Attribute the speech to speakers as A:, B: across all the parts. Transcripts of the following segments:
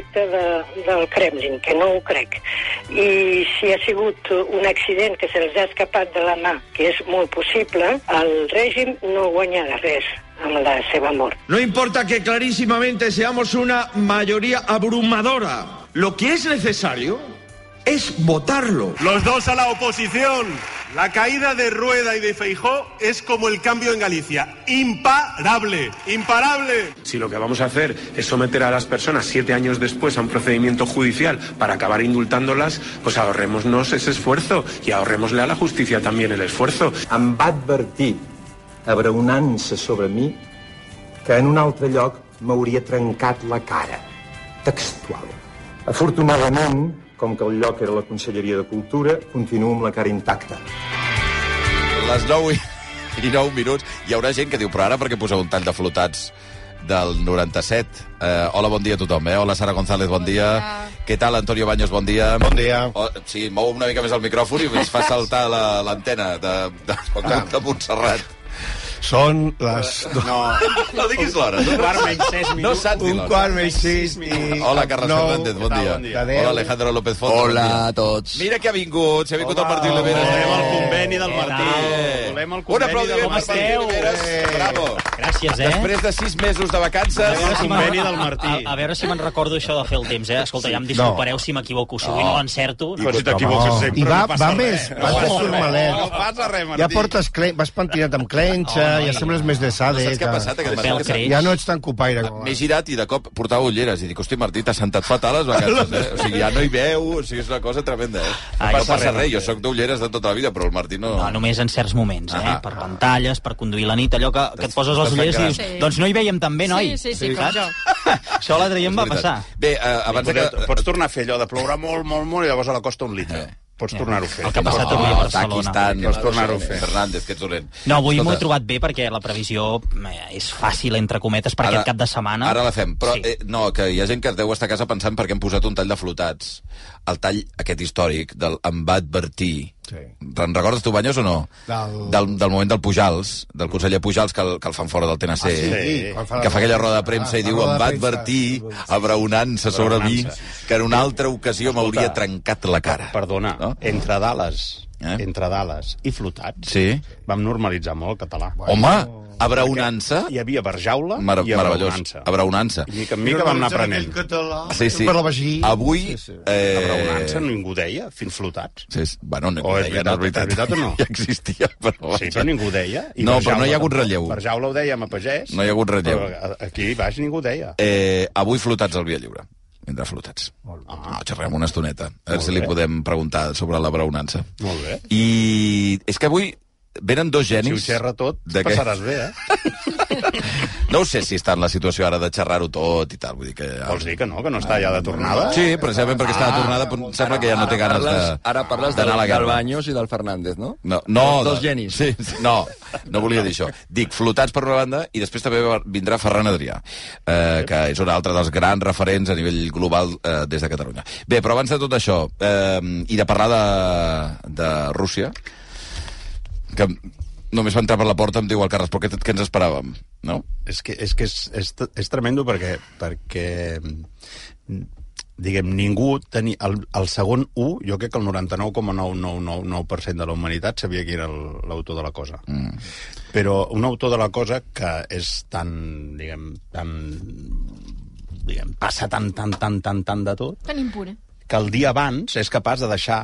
A: és directa de, del Kremlin, que no ho crec, i si ha sigut un accident que se'ls ha escapat de la mà, que és molt possible, el règim no guanyarà res amb la seva mort.
B: No importa que clarísimamente seamos una mayoría abrumadora. Lo que es necesario es votarlo.
C: Los dos a la oposición. La caída de Rueda y de Feijó es como el cambio en Galicia. Imparable, imparable.
D: Si lo que vamos a hacer es someter a las personas siete años después a un procedimiento judicial para acabar indultándolas, pues ahorrémonos ese esfuerzo y ahorrémosle a la justicia también el esfuerzo.
E: Em va advertir, abraonant-se sobre mi, que en un altre lloc m'hauria trencat la cara. Textual. Afortunadament, com que el lloc era la Conselleria de Cultura, continuo amb la cara intacta.
F: Les 9 i, i 9 minuts. Hi haurà gent que diu, però ara perquè poseu un tall de flotats del 97. Eh, hola, bon dia a tothom, eh? Hola, Sara González, bon dia. Què tal, Antonio Baños, bon dia.
G: Bon dia.
F: Oh, sí, mou una mica més el micròfon i ens fa saltar la- l'antena de, de, de, de Montserrat.
G: Són les...
F: No, no diguis l'hora.
G: Un quart menys sis
F: No
G: minuts.
F: saps dir
G: Un quart menys sis i...
F: Hola, Carles
G: nou.
F: Fernández, bon dia.
G: Bon dia.
F: Hola, Alejandro López Foto.
H: Hola a tots.
F: Mira que ha vingut, s'ha vingut
G: Hola,
F: el Martí Oliveres.
C: Volem el conveni del Martí. Volem el
F: Un
C: conveni
F: aplaudiment
C: del
F: per Martí. Oliveres. Bravo.
I: Gràcies, eh?
F: Després de sis mesos de vacances...
C: Si
I: me'n-
C: conveni del Martí.
I: A, a veure si me'n recordo això de fer el temps, eh? Escolta, ja em disculpareu si m'equivoco, sovint no l'encerto.
C: Però si t'equivoques
G: No.
C: sempre,
G: I va,
C: no passa
G: va
C: res.
G: més, va més formalet.
C: No passa res, Martí.
G: Ja portes vas pentinat amb clenxa,
I: Oh,
G: ja sembles més de sade.
F: Saps què ha passat? Aquest matí?
I: creix.
G: Ja no ets tan copaire com
F: M'he girat i de cop portava ulleres i dic, hosti, Martí, t'has sentat fatal les vacances, eh? O sigui, ja no hi veu, o sigui, és una cosa tremenda, eh? No
I: Ai,
F: passa,
I: passa
F: res, jo sóc d'ulleres de tota la vida, però el Martí no...
I: No, només en certs moments, eh?
F: Ah.
I: Per pantalles, per conduir la nit, allò que, que et poses les ulleres i dius,
J: Sí.
I: doncs no hi veiem tan bé, noi.
J: Sí, sí, sí, com
I: Saps?
J: jo.
I: Això l'altre dia em va passar.
F: Bé, eh, abans de que...
H: Pots, pots tornar a fer allò de ploure molt, molt, molt, i llavors a la costa un litre.
F: Eh.
H: Pots tornar-ho a fer.
I: El que ha passat avui a
F: no,
I: Barcelona.
F: Pakistan,
H: Pots tornar-ho a fer.
F: Fernández, que ets dolent.
I: No, avui m'ho he trobat bé perquè la previsió eh, és fàcil, entre cometes, per aquest cap de setmana.
F: Ara la fem, però
I: Sí.
F: eh, no, que hi ha gent que deu estar a casa pensant perquè hem posat un tall de flotats. El tall aquest històric del em va advertir.
G: Sí.
F: Te'n recordes tu, Banyos, o no?
G: Del-
F: del, del moment del Pujals, del conseller Pujals, que el, que el fan fora del TNC.
G: Ah, sí? Fa la-
F: Que fa aquella roda de premsa
G: Ah,
F: i
G: la
F: diu em va advertir, abraonant-se sobre mi, que en una altra ocasió m'hauria trencat la cara.
H: Perdona,
F: No?
H: entre Dales,
F: Eh?
H: entre Dales i flotats,
F: Sí.
H: vam normalitzar molt el català.
F: Home, abraonant-se...
H: Hi havia barjaula
F: Mar
H: i
F: meravellós.
H: abraonant-se.
F: Abraonant-se.
H: I mica en mica vam anar aprenent.
F: Sí, sí.
G: Per la vagí.
F: Avui...
G: Sí, sí.
F: Eh,
H: Abraonant-se ningú deia, fins flotats.
F: Sí, sí. Bueno, ningú
H: O és
F: deia,
H: veritat,
F: veritat.
H: veritat o no?
F: Ja existia, però...
H: Sí, però ningú deia.
F: No, però no hi ha hagut relleu.
H: Barjaula ho dèiem a pagès.
F: No hi ha hagut relleu.
H: Però a- aquí baix ningú ho deia.
F: Eh, avui flotats al Via Lliure. Vindrà flotats. Ah, xerrem una estoneta. A veure si li podem preguntar sobre la braonança.
H: Molt bé.
F: I és que avui venen dos
H: Si ho
F: genis...
H: xerra tot, passaràs bé, eh?
F: No ho sé si està en la situació ara de xerrar-ho tot i tal. Vull dir que...
H: Vols dir que no, que no està ja de tornada?
F: Sí, precisament perquè està de tornada, però em sembla que ja no té ganes de
K: Ara parles del, del. Baños i del Fernández, no?
F: No, no,
K: Dos
F: de-
K: genis.
F: Sí, sí, no, no volia dir això. Dic, flotats per una banda, i després també vindrà Ferran Adrià, eh, que és un altre dels grans referents a nivell global eh, des de Catalunya. Bé, però abans de tot això, eh, i de parlar de, de Rússia, que només va entrar per la porta em diu el Carles, però què, què ens esperàvem, no?
H: És que és, que és, és, és tremendo perquè, perquè mm, diguem, ningú tenia... El, el segon 1, jo crec que el 99,9999% de la humanitat sabia qui era l'autor de la cosa.
F: Mm.
H: Però un autor de la cosa que és tan, diguem, tan... diguem, passa tan, tan, tan, tan, tan de tot,
J: Tan impune.
H: que el dia abans és capaç de deixar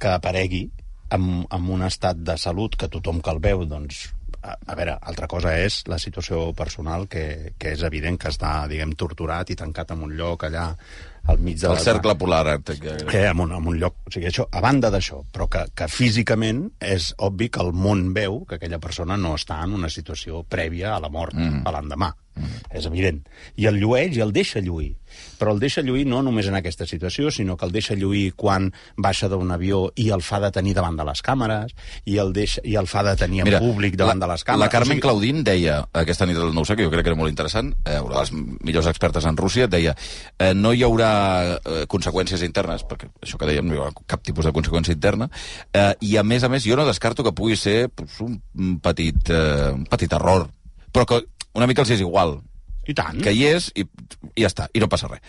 H: que aparegui amb, amb un estat de salut que tothom que el veu, doncs, a, a veure, altra cosa és la situació personal, que, que és evident que està, diguem, torturat i tancat en un lloc allà al mig de...
F: El cercle polar àrtic.
H: Eh, en, un, en un lloc... O sigui, això, a banda d'això, però que, que físicament és obvi que el món veu que aquella persona no està en una situació prèvia a la mort, mm. a l'endemà. Mm. És evident. I el llueix i el deixa lluir. Però el deixa lluir no només en aquesta situació, sinó que el deixa lluir quan baixa d'un avió i el fa detenir davant de les càmeres, i el, deixa, i el fa detenir en públic davant
F: la,
H: de les càmeres.
F: La Carmen
H: O sigui,
F: Claudín deia aquesta nit del 9 que jo crec que era molt interessant, eh, una de les millors expertes en Rússia, deia eh, no hi haurà eh, conseqüències internes, perquè això que dèiem no hi haurà cap tipus de conseqüència interna, eh, i a més a més jo no descarto que pugui ser pues, un, un petit, eh, un petit error, però que una mica els és igual,
H: I tant.
F: que hi és i, i ja està, i no passa res.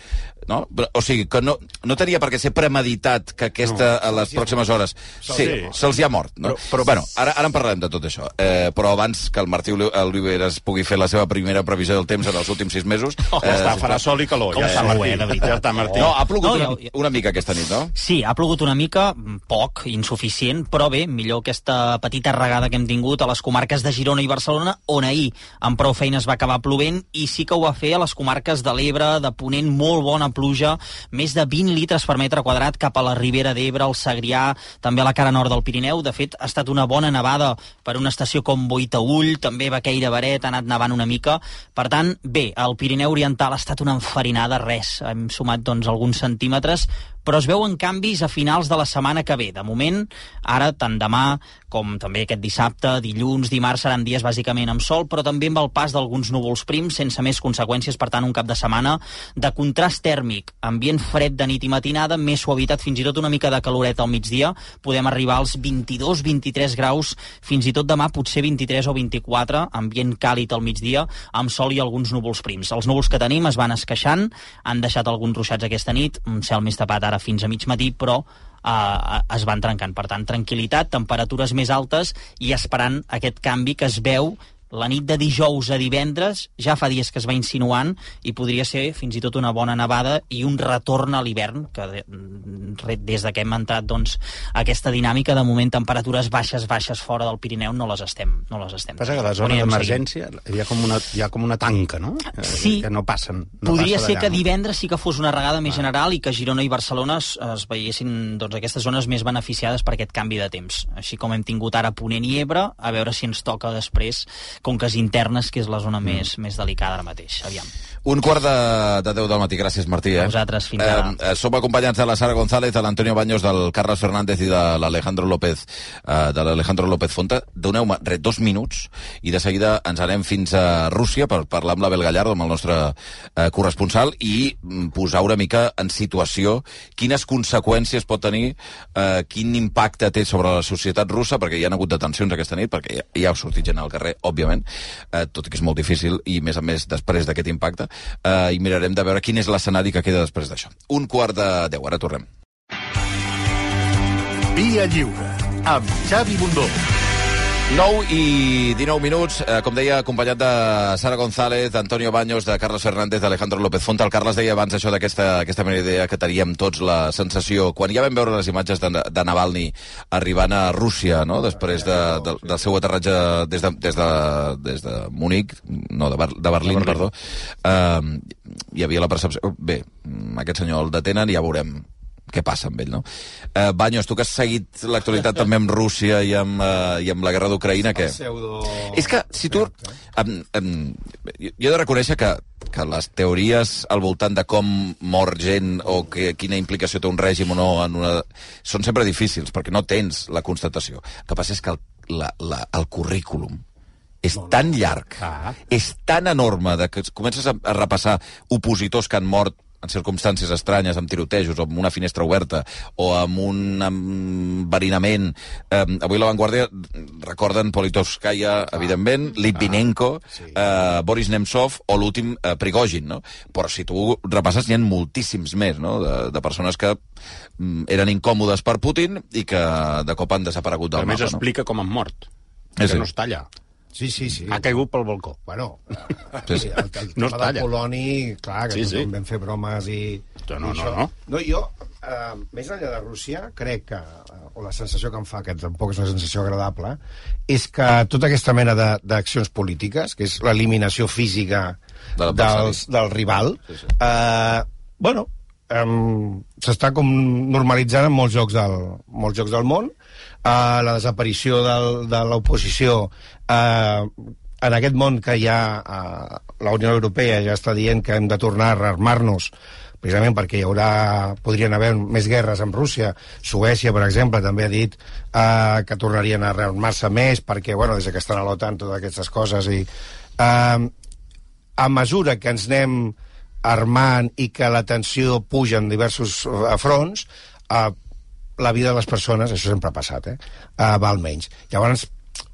F: No? Però, O sigui, que no, no tenia per què ser premeditat que aquesta, a les pròximes hores... Sí, se'ls hi ha mort. No? Però, però, bueno, ara, ara en parlarem de tot això. Eh, però abans que el Martí Oli- Oliveres pugui fer la seva primera previsió del temps en els últims sis mesos...
H: Oh, ja està, farà sol i calor.
I: Com
H: ja, està, Martí.
I: eh.
H: Ja està, Martí.
F: No, ha plogut
I: No,
F: una,
I: ja-
F: una mica aquesta nit, no?
I: Sí, ha plogut una mica, poc, insuficient, però bé, millor aquesta petita regada que hem tingut a les comarques de Girona i Barcelona, on ahir amb prou feines va acabar plovent, i sí que ho va fer a les comarques de l'Ebre, de Ponent, molt bona pluja, més de 20 litres per metre quadrat cap a la Ribera d'Ebre, el Segrià, també a la cara nord del Pirineu. De fet, ha estat una bona nevada per una estació com Boitaüll, també Baqueira Baret, ha anat nevant una mica. Per tant, bé, el Pirineu Oriental ha estat una enfarinada, res. Hem sumat doncs, alguns centímetres, però es veuen canvis a finals de la setmana que ve. De moment, ara, tant demà com també aquest dissabte, dilluns, dimarts, seran dies bàsicament amb sol, però també amb el pas d'alguns núvols prims, sense més conseqüències, per tant, un cap de setmana de contrast tèrmic, ambient fred de nit i matinada, més suavitat, fins i tot una mica de caloret al migdia, podem arribar als 22-23 graus, fins i tot demà potser 23 o 24, ambient càlid al migdia, amb sol i alguns núvols prims. Els núvols que tenim es van esqueixant, han deixat alguns ruixats aquesta nit, un cel més tapat ara fins a mig matí, però eh, es van trencant. Per tant, tranquil·litat, temperatures més altes i esperant aquest canvi que es veu la nit de dijous a divendres ja fa dies que es va insinuant i podria ser fins i tot una bona nevada i un retorn a l'hivern que des de que hem entrat doncs, aquesta dinàmica de moment temperatures baixes baixes fora del Pirineu no les estem no les estem
H: Passa que a la zona d'emergència hi, ha com una, hi ha com una tanca, no? Eh,
I: Sí.
H: Que no passen. No
I: Podria
H: passa
I: ser que divendres sí que fos una regada més general i que Girona i Barcelona es, es veiessin doncs, aquestes zones més beneficiades per aquest canvi de temps. Així com hem tingut ara Ponent i Ebre, a veure si ens toca després conques internes, que és la zona
H: Mm.
I: més, més delicada ara mateix. Aviam.
F: Un quart de, de 10 del matí. Gràcies, Martí. Eh?
I: A vosaltres, fins ara.
F: Eh, eh, som acompanyats de la Sara González, de l'Antonio Baños, del Carles Fernández i de l'Alejandro López, eh, de l'Alejandro López Fonta. Doneu-me dos minuts i de seguida ens anem fins a Rússia per parlar amb l'Abel Gallardo, amb el nostre eh, corresponsal, i mm, posar una mica en situació quines conseqüències pot tenir, eh, quin impacte té sobre la societat russa, perquè hi ha hagut detencions aquesta nit, perquè ja, ja ha sortit gent al carrer, òbviament, eh, tot i que és molt difícil, i més a més després d'aquest impacte, eh, i mirarem de veure quin és l'escenari que queda després d'això. Un quart de deu, ara tornem.
J: Via Lliure, amb Xavi Bundó.
F: 9 i 19 minuts, eh, com deia, acompanyat de Sara González, d'Antonio Baños, de Carlos Fernández, d'Alejandro López Fonta. El Carles deia abans això d'aquesta aquesta idea que teníem tots la sensació, quan ja vam veure les imatges de, de Navalny arribant a Rússia, no?, després de, de, del seu aterratge des de, des de, des de Múnich, no, de, Ber, de Berlín, perdó, eh, hi havia la percepció... Bé, aquest senyor el detenen i ja veurem què passa amb ell, no? Eh, Baños, tu que has seguit l'actualitat també amb Rússia i amb, eh, i amb la guerra d'Ucraïna, què?
G: Pseudo...
F: És que, si tu... Em, em, jo he de reconèixer que, que les teories al voltant de com mor gent o que, quina implicació té un règim o no en una... són sempre difícils, perquè no tens la constatació. El que passa és que el, la, la, el currículum és tan llarg, és tan enorme, de que comences a, a repassar opositors que han mort en circumstàncies estranyes, amb tirotejos, o amb una finestra oberta, o amb un enverinament. Eh, avui la Vanguardia recorden Politovskaya, evidentment, Litvinenko, eh, Boris Nemtsov o l'últim eh, Prigozhin, no? Però si tu repasses, n'hi ha moltíssims més, no?, de, de persones que mm, eren incòmodes per Putin i que de cop han desaparegut
H: A
F: del
H: més,
F: mapa, no?
H: explica com han mort.
F: Eh,
H: que
F: sí.
H: no està allà.
G: Sí, sí, sí.
H: Ha caigut pel balcó.
G: Bueno,
F: Sí, sí.
G: el, el
H: No
G: tema
H: allà.
G: Poloni, clar, que
H: Sí,
G: sí, vam fer bromes i...
H: No, no,
G: i això.
H: no, no.
G: Jo, eh, més enllà de Rússia, crec que, eh, o la sensació que em fa, que tampoc és una sensació agradable, és que tota aquesta mena de- d'accions polítiques, que és l'eliminació física
F: De
G: dels, del rival, sí, sí. Eh, bueno, um, s'està com normalitzant en molts jocs del, molts jocs del món, uh, la desaparició del, de l'oposició uh, en aquest món que ha uh, la Unió Europea ja està dient que hem de tornar a rearmar-nos precisament perquè hi haurà, podrien haver més guerres amb Rússia. Suècia, per exemple, també ha dit uh, que tornarien a rearmar-se més perquè, bueno, des que estan a l'OTAN, totes aquestes coses. I, uh, a mesura que ens anem armant i que la tensió puja en diversos eh, fronts, eh, la vida de les persones, això sempre ha passat, eh, eh, val menys. Llavors,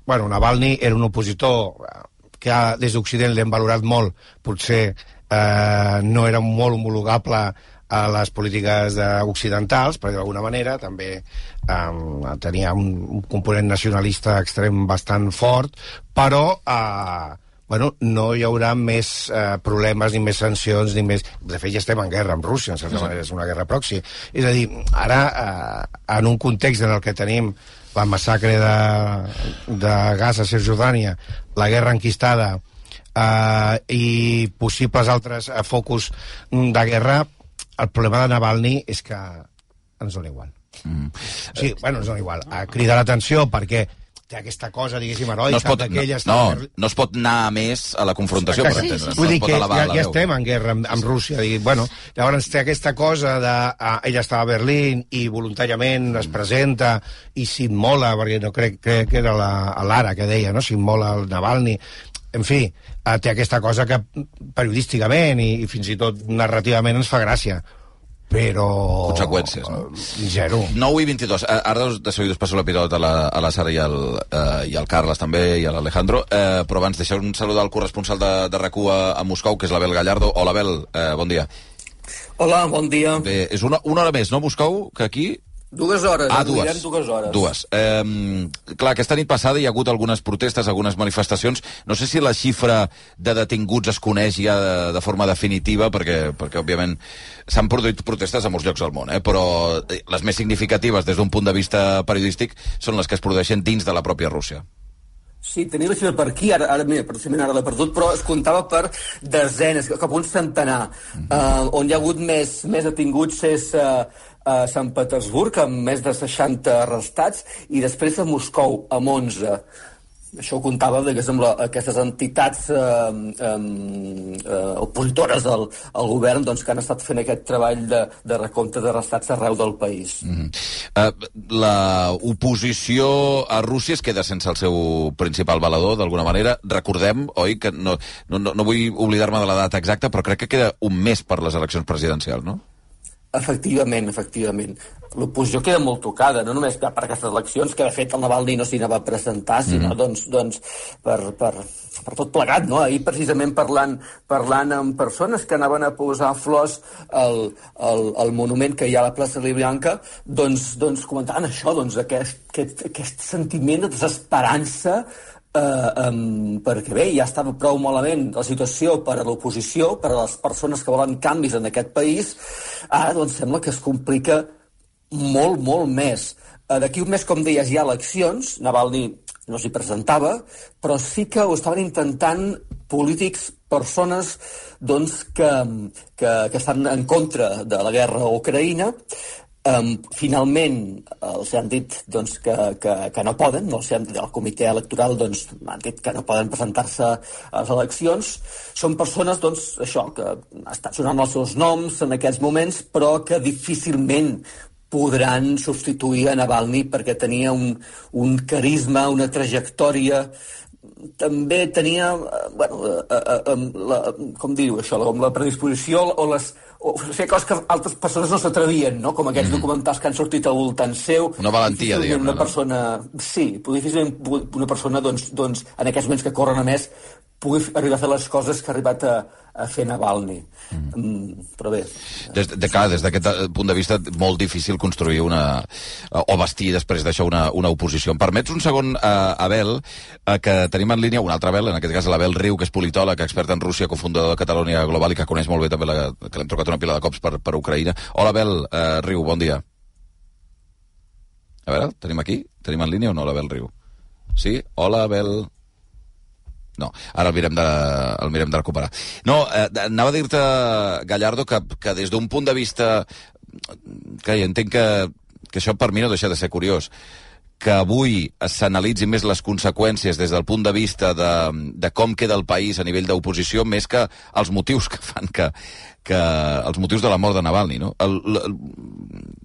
G: bueno, Navalny era un opositor eh, que des d'Occident l'hem valorat molt, potser eh, no era molt homologable a les polítiques occidentals, perquè d'alguna manera també eh, tenia un, un component nacionalista extrem bastant fort, però eh, bueno, no hi haurà més eh, problemes ni més sancions ni més... De fet, ja estem en guerra amb Rússia, en certa
F: Sí.
G: manera, és una guerra proxy. És a dir, ara, eh, en un context en el que tenim la massacre de, de Gaza, Cisjordània, la guerra enquistada eh, i possibles altres eh, focus de guerra, el problema de Navalny és que ens dona igual.
F: Mm.
G: Sí, bueno, ens dona igual. A cridar l'atenció perquè té aquesta cosa, diguéssim, heroica,
F: No es, pot, no,
G: d'aquelles...
F: no, no es pot anar més a la confrontació, per entendre'ns.
G: Vull
F: no
G: dir
F: es pot
G: que ja, ja estem en guerra amb, amb Rússia. Dic, bueno, llavors té aquesta cosa de... Uh, ella estava a Berlín i voluntàriament es presenta i s'immola, perquè no crec, crec que era la, Lara que deia, no? s'immola el Navalny. En fi, uh, té aquesta cosa que periodísticament i, i fins i tot narrativament ens fa gràcia però...
F: Conseqüències, no?
G: Zero.
F: 9 i 22. Eh, Ara de seguida us passo la pilota a la, a la Sara i al, eh, i al Carles també, i a l'Alejandro, eh, però abans deixeu un saludar al corresponsal de, de rac a, a Moscou, que és l'Abel Gallardo. Hola, Abel, eh, bon dia.
L: Hola, bon dia.
F: Bé, és una, una hora més, no, Moscou, que aquí?
L: Dues hores,
F: Ah, dues.
L: dues hores.
F: Dues. Eh, clar, aquesta nit passada hi ha hagut algunes protestes, algunes manifestacions. No sé si la xifra de detinguts es coneix ja de, de forma definitiva, perquè, perquè òbviament, s'han produït protestes a molts llocs del món, eh? però eh, les més significatives des d'un punt de vista periodístic són les que es produeixen dins de la pròpia Rússia.
L: Sí, tenia la xifra per aquí, ara, ara mira, precisament ara l'he perdut, però es comptava per desenes, cap a un centenar. uh, on hi ha hagut més, més detinguts és uh, a Sant Petersburg, amb més de 60 arrestats, i després a Moscou, amb 11. Això ho comptava diguéssim, la, aquestes entitats eh, eh, eh, opositores al, al govern doncs, que han estat fent aquest treball de, de recompte d'arrestats arreu del país.
F: Mm -hmm. uh, la oposició a Rússia es queda sense el seu principal valedor, d'alguna manera. Recordem, oi, que no, no, no vull oblidar-me de la data exacta, però crec que queda un mes per les eleccions presidencials, no?
L: Efectivament, efectivament. L'oposició queda molt tocada, no només per aquestes eleccions, que de fet el Navalny no s'hi anava a presentar, sinó
F: Mhm.
L: doncs, doncs per, per, per tot plegat, no? Ahir precisament parlant, parlant amb persones que anaven a posar flors al, al, al monument que hi ha a la plaça Libranca, doncs, doncs comentaven això, doncs aquest, aquest, aquest sentiment de desesperança eh, um, perquè bé, ja estava prou malament la situació per a l'oposició, per a les persones que volen canvis en aquest país, ara doncs sembla que es complica molt, molt més. Eh, D'aquí un mes, com deies, hi ha eleccions, Navalny no s'hi presentava, però sí que ho estaven intentant polítics, persones doncs, que, que, que estan en contra de la guerra a Ucraïna, Um, finalment els han dit doncs, que, que, que no poden, no? han, el comitè electoral doncs, han dit que no poden presentar-se a les eleccions. Són persones doncs, això que estan sonant els seus noms en aquests moments, però que difícilment podran substituir a Navalny perquè tenia un, un carisma, una trajectòria també tenia, eh, bueno, eh, eh, eh, la, com dir-ho això, la, la predisposició o les o fer coses que altres persones no s'atrevien, no? com aquests documentals que han sortit al voltant seu.
F: Mm. Una valentia, diguem-ne,
L: Una
F: no?
L: persona, sí, difícilment una persona, doncs, doncs, en aquests moments que corren a més, pugui arribar a fer les coses que ha arribat a, a fer Navalny. Mm. però bé,
F: Des, de, clar, des d'aquest eh, punt de vista, molt difícil construir una... eh, o vestir després d'això una, una oposició. Em permets un segon, eh, Abel, eh, que tenim en línia un altre Abel, en aquest cas l'Abel Riu, que és politòleg, expert en Rússia, cofundador de Catalunya Global i que coneix molt bé també la, que l'hem trucat una pila de cops per, per Ucraïna. Hola, Abel eh, Riu, bon dia. A veure, tenim aquí? Tenim en línia o no l'Abel Riu? Sí? Hola, Abel... No, ara el mirem de, el mirem de recuperar. No, eh, anava a dir-te, Gallardo, que, que des d'un punt de vista... Que entenc que, que això per mi no deixa de ser curiós que avui s'analitzi més les conseqüències des del punt de vista de, de com queda el país a nivell d'oposició més que els motius que fan que, que els motius de la mort de Navalny, no? El, el,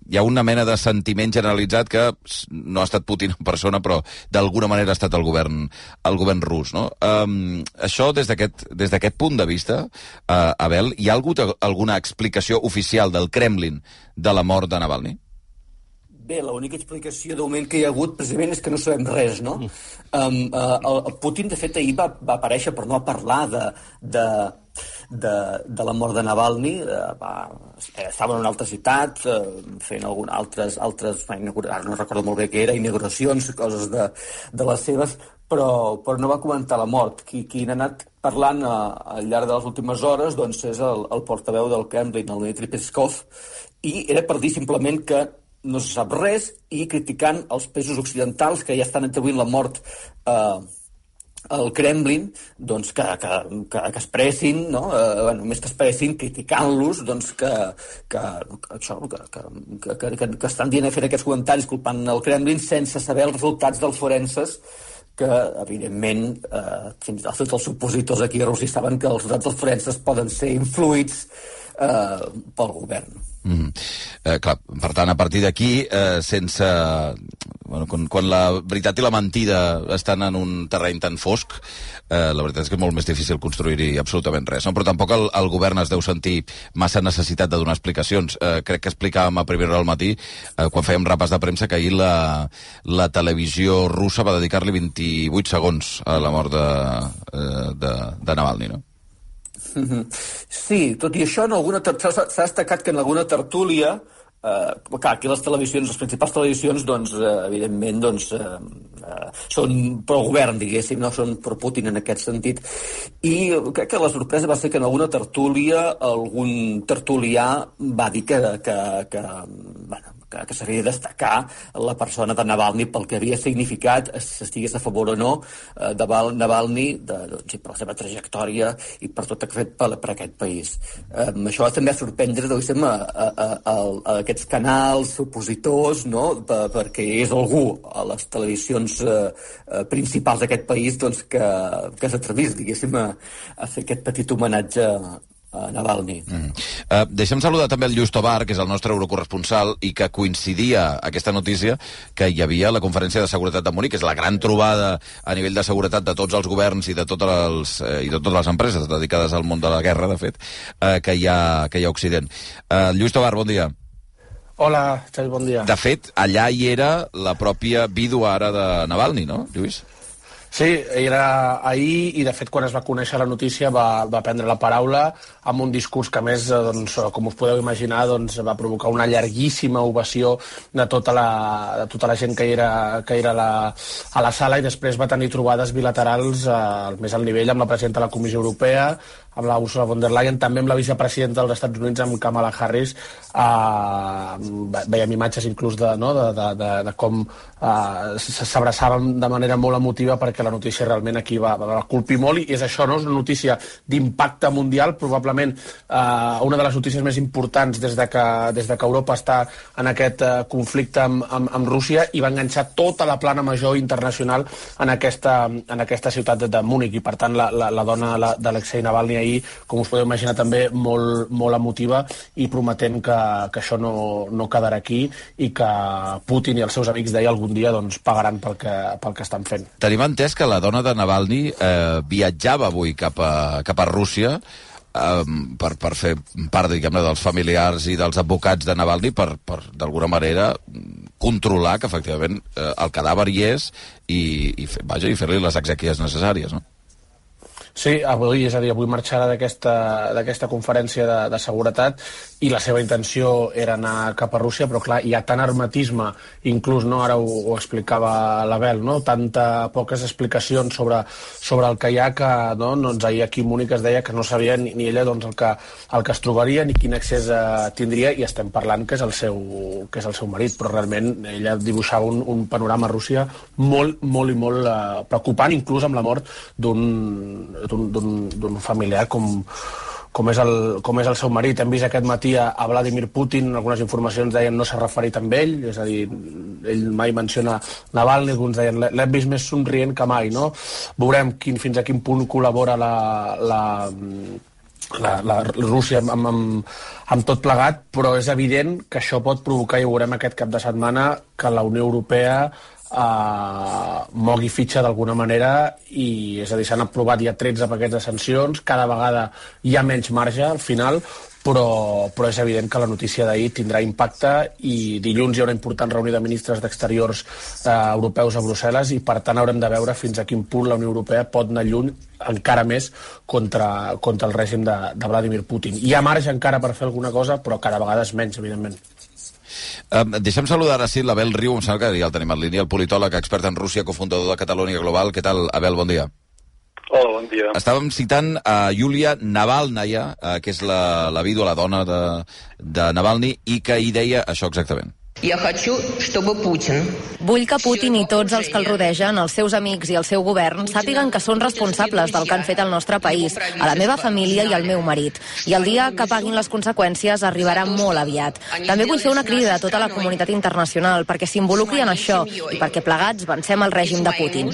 F: hi ha una mena de sentiment generalitzat que no ha estat Putin en persona, però d'alguna manera ha estat el govern, el govern rus, no? Um, això, des d'aquest punt de vista, uh, Abel, hi ha hagut alguna explicació oficial del Kremlin de la mort de Navalny?
L: Bé, l'única explicació de moment que hi ha hagut precisament és que no sabem res, no? Um, uh, el, el Putin, de fet, ahir va, va aparèixer per no parlar de, de, de, de la mort de Navalny. Uh, va, estava en una altra ciutat uh, fent algun, altres, altres ara no recordo molt bé què era, inauguracions, coses de, de les seves, però, però no va comentar la mort. Qui, qui n'ha anat parlant a, al llarg de les últimes hores doncs és el, el portaveu del Kremlin, el Dmitry Peskov, i era per dir simplement que no se sap res i criticant els països occidentals que ja estan atribuint la mort eh, al Kremlin doncs que, que, que, que expressin, no? eh, bueno, més que expressin, criticant-los, doncs que, que, que, això, que, que, que, que, que estan dient a fer aquests comentaris culpant el Kremlin sense saber els resultats dels forenses que, evidentment, eh, fins i tot els supositors aquí a Rússia saben que els resultats dels forenses poden ser influïts eh, pel govern.
F: Mm eh, clar, per tant, a partir d'aquí, eh, sense... Bueno, quan, quan la veritat i la mentida estan en un terreny tan fosc, eh, la veritat és que és molt més difícil construir-hi absolutament res. No? Però tampoc el, el govern es deu sentir massa necessitat de donar explicacions. Eh, crec que explicàvem a primera hora al matí, eh, quan fèiem repàs de premsa, que ahir la, la televisió russa va dedicar-li 28 segons a la mort de, eh, de, de Navalny, no?
L: Sí, tot i això, s'ha destacat que en alguna tertúlia eh, clar, aquí les televisions, les principals televisions, doncs, eh, evidentment, doncs, eh, eh, són pro-govern, diguéssim, no són pro-Putin en aquest sentit. I crec que la sorpresa va ser que en alguna tertúlia algun tertulià va dir que, que, que bueno, que, que s'havia de destacar la persona de Navalny pel que havia significat, estigués a favor o no, eh, de Navalny, de, doncs, per la seva trajectòria i per tot el que ha fet per, per aquest país. Eh, això també ha sorprendre diguéssim, a, a, a, a aquests canals opositors, no? per, perquè és algú a les televisions eh, eh, principals d'aquest país doncs, que, que s'atrevís, a, a fer aquest petit homenatge a Navalny. Mm.
F: Uh, deixem saludar també el Lluís Tobar, que és el nostre eurocorresponsal, i que coincidia aquesta notícia que hi havia la conferència de seguretat de Múnich, que és la gran trobada a nivell de seguretat de tots els governs i de, totes les, eh, i de totes les empreses dedicades al món de la guerra, de fet, uh, que, hi ha, que hi ha a Occident. Uh, Lluís Tobar, bon dia.
M: Hola, Xavi, bon dia.
F: De fet, allà hi era la pròpia vídua ara de Navalny, no, Lluís?
M: Sí, era ahir i de fet quan es va conèixer la notícia va, va prendre la paraula amb un discurs que més, eh, doncs, com us podeu imaginar, doncs, va provocar una llarguíssima ovació de tota la, de tota la gent que era, que era la, a la sala i després va tenir trobades bilaterals eh, més al nivell amb la presidenta de la Comissió Europea, amb la Ursula von der Leyen, també amb la vicepresidenta dels Estats Units, amb Kamala Harris. Eh, veiem imatges inclús de, no, de, de, de, de com eh, s'abraçaven de manera molt emotiva perquè la notícia realment aquí va, va colpir molt i és això, no? és una notícia d'impacte mundial, probablement eh, una de les notícies més importants des de que, des de que Europa està en aquest eh, conflicte amb, amb, amb Rússia i va enganxar tota la plana major internacional en aquesta, en aquesta ciutat de, de Múnich i per tant la, la, la dona d'Alexei Navalny ahir, com us podeu imaginar, també molt, molt emotiva i prometent que, que això no, no quedarà aquí i que Putin i els seus amics d'ahir algun dia doncs, pagaran pel que, pel que estan fent.
F: Tenim entès que la dona de Navalny eh, viatjava avui cap a, cap a Rússia um, per, per fer part, diguem dels familiars i dels advocats de Navalny per, per d'alguna manera, controlar que efectivament eh, el cadàver hi és i, i, fer, vaja, i fer-li les exèquies necessàries, no?
M: Sí, avui, és a dir, avui marxarà d'aquesta conferència de, de seguretat i la seva intenció era anar cap a Rússia, però clar, hi ha tant hermetisme, inclús, no, ara ho, ho explicava l'Abel, no? tanta poques explicacions sobre, sobre el que hi ha que no, doncs ahir aquí Múnica es deia que no sabia ni, ni ella doncs, el, que, el que es trobaria ni quin accés eh, tindria i estem parlant que és el seu, que és el seu marit, però realment ella dibuixava un, un panorama a Rússia molt, molt i molt eh, preocupant, inclús amb la mort d'un d'un familiar com, com és, el, com és el seu marit. Hem vist aquest matí a, a Vladimir Putin, algunes informacions deien no s'ha referit amb ell, és a dir, ell mai menciona Navalny, alguns deien l'hem vist més somrient que mai, no? Veurem quin, fins a quin punt col·labora la, la, la, la Rússia amb, amb, amb tot plegat, però és evident que això pot provocar, i ho veurem aquest cap de setmana, que la Unió Europea eh, mogui fitxa d'alguna manera i és a dir, s'han aprovat ja 13 paquets de sancions, cada vegada hi ha menys marge al final, però, però és evident que la notícia d'ahir tindrà impacte i dilluns hi ha una important reunió de ministres d'exteriors eh, europeus a Brussel·les i per tant haurem de veure fins a quin punt la Unió Europea pot anar lluny encara més contra, contra el règim de, de Vladimir Putin. Hi ha marge encara per fer alguna cosa, però cada vegada és menys, evidentment.
F: Um, deixem saludar ara sí l'Abel Riu, em sembla que ja el tenim en línia, el politòleg expert en Rússia, cofundador de Catalunya Global. Què tal, Abel? Bon dia.
N: Hola, bon dia.
F: Estàvem citant a Yulia Navalnaya, eh, que és la, la vídua, la dona de, de Navalny, i que hi deia això exactament.
O: Vull que Putin i tots els que el rodegen, els seus amics i el seu govern, sàpiguen que són responsables del que han fet al nostre país, a la meva família i al meu marit. I el dia que paguin les conseqüències arribarà molt aviat. També vull fer una crida a tota la comunitat internacional perquè s'involucri en això i perquè plegats vencem el règim de Putin.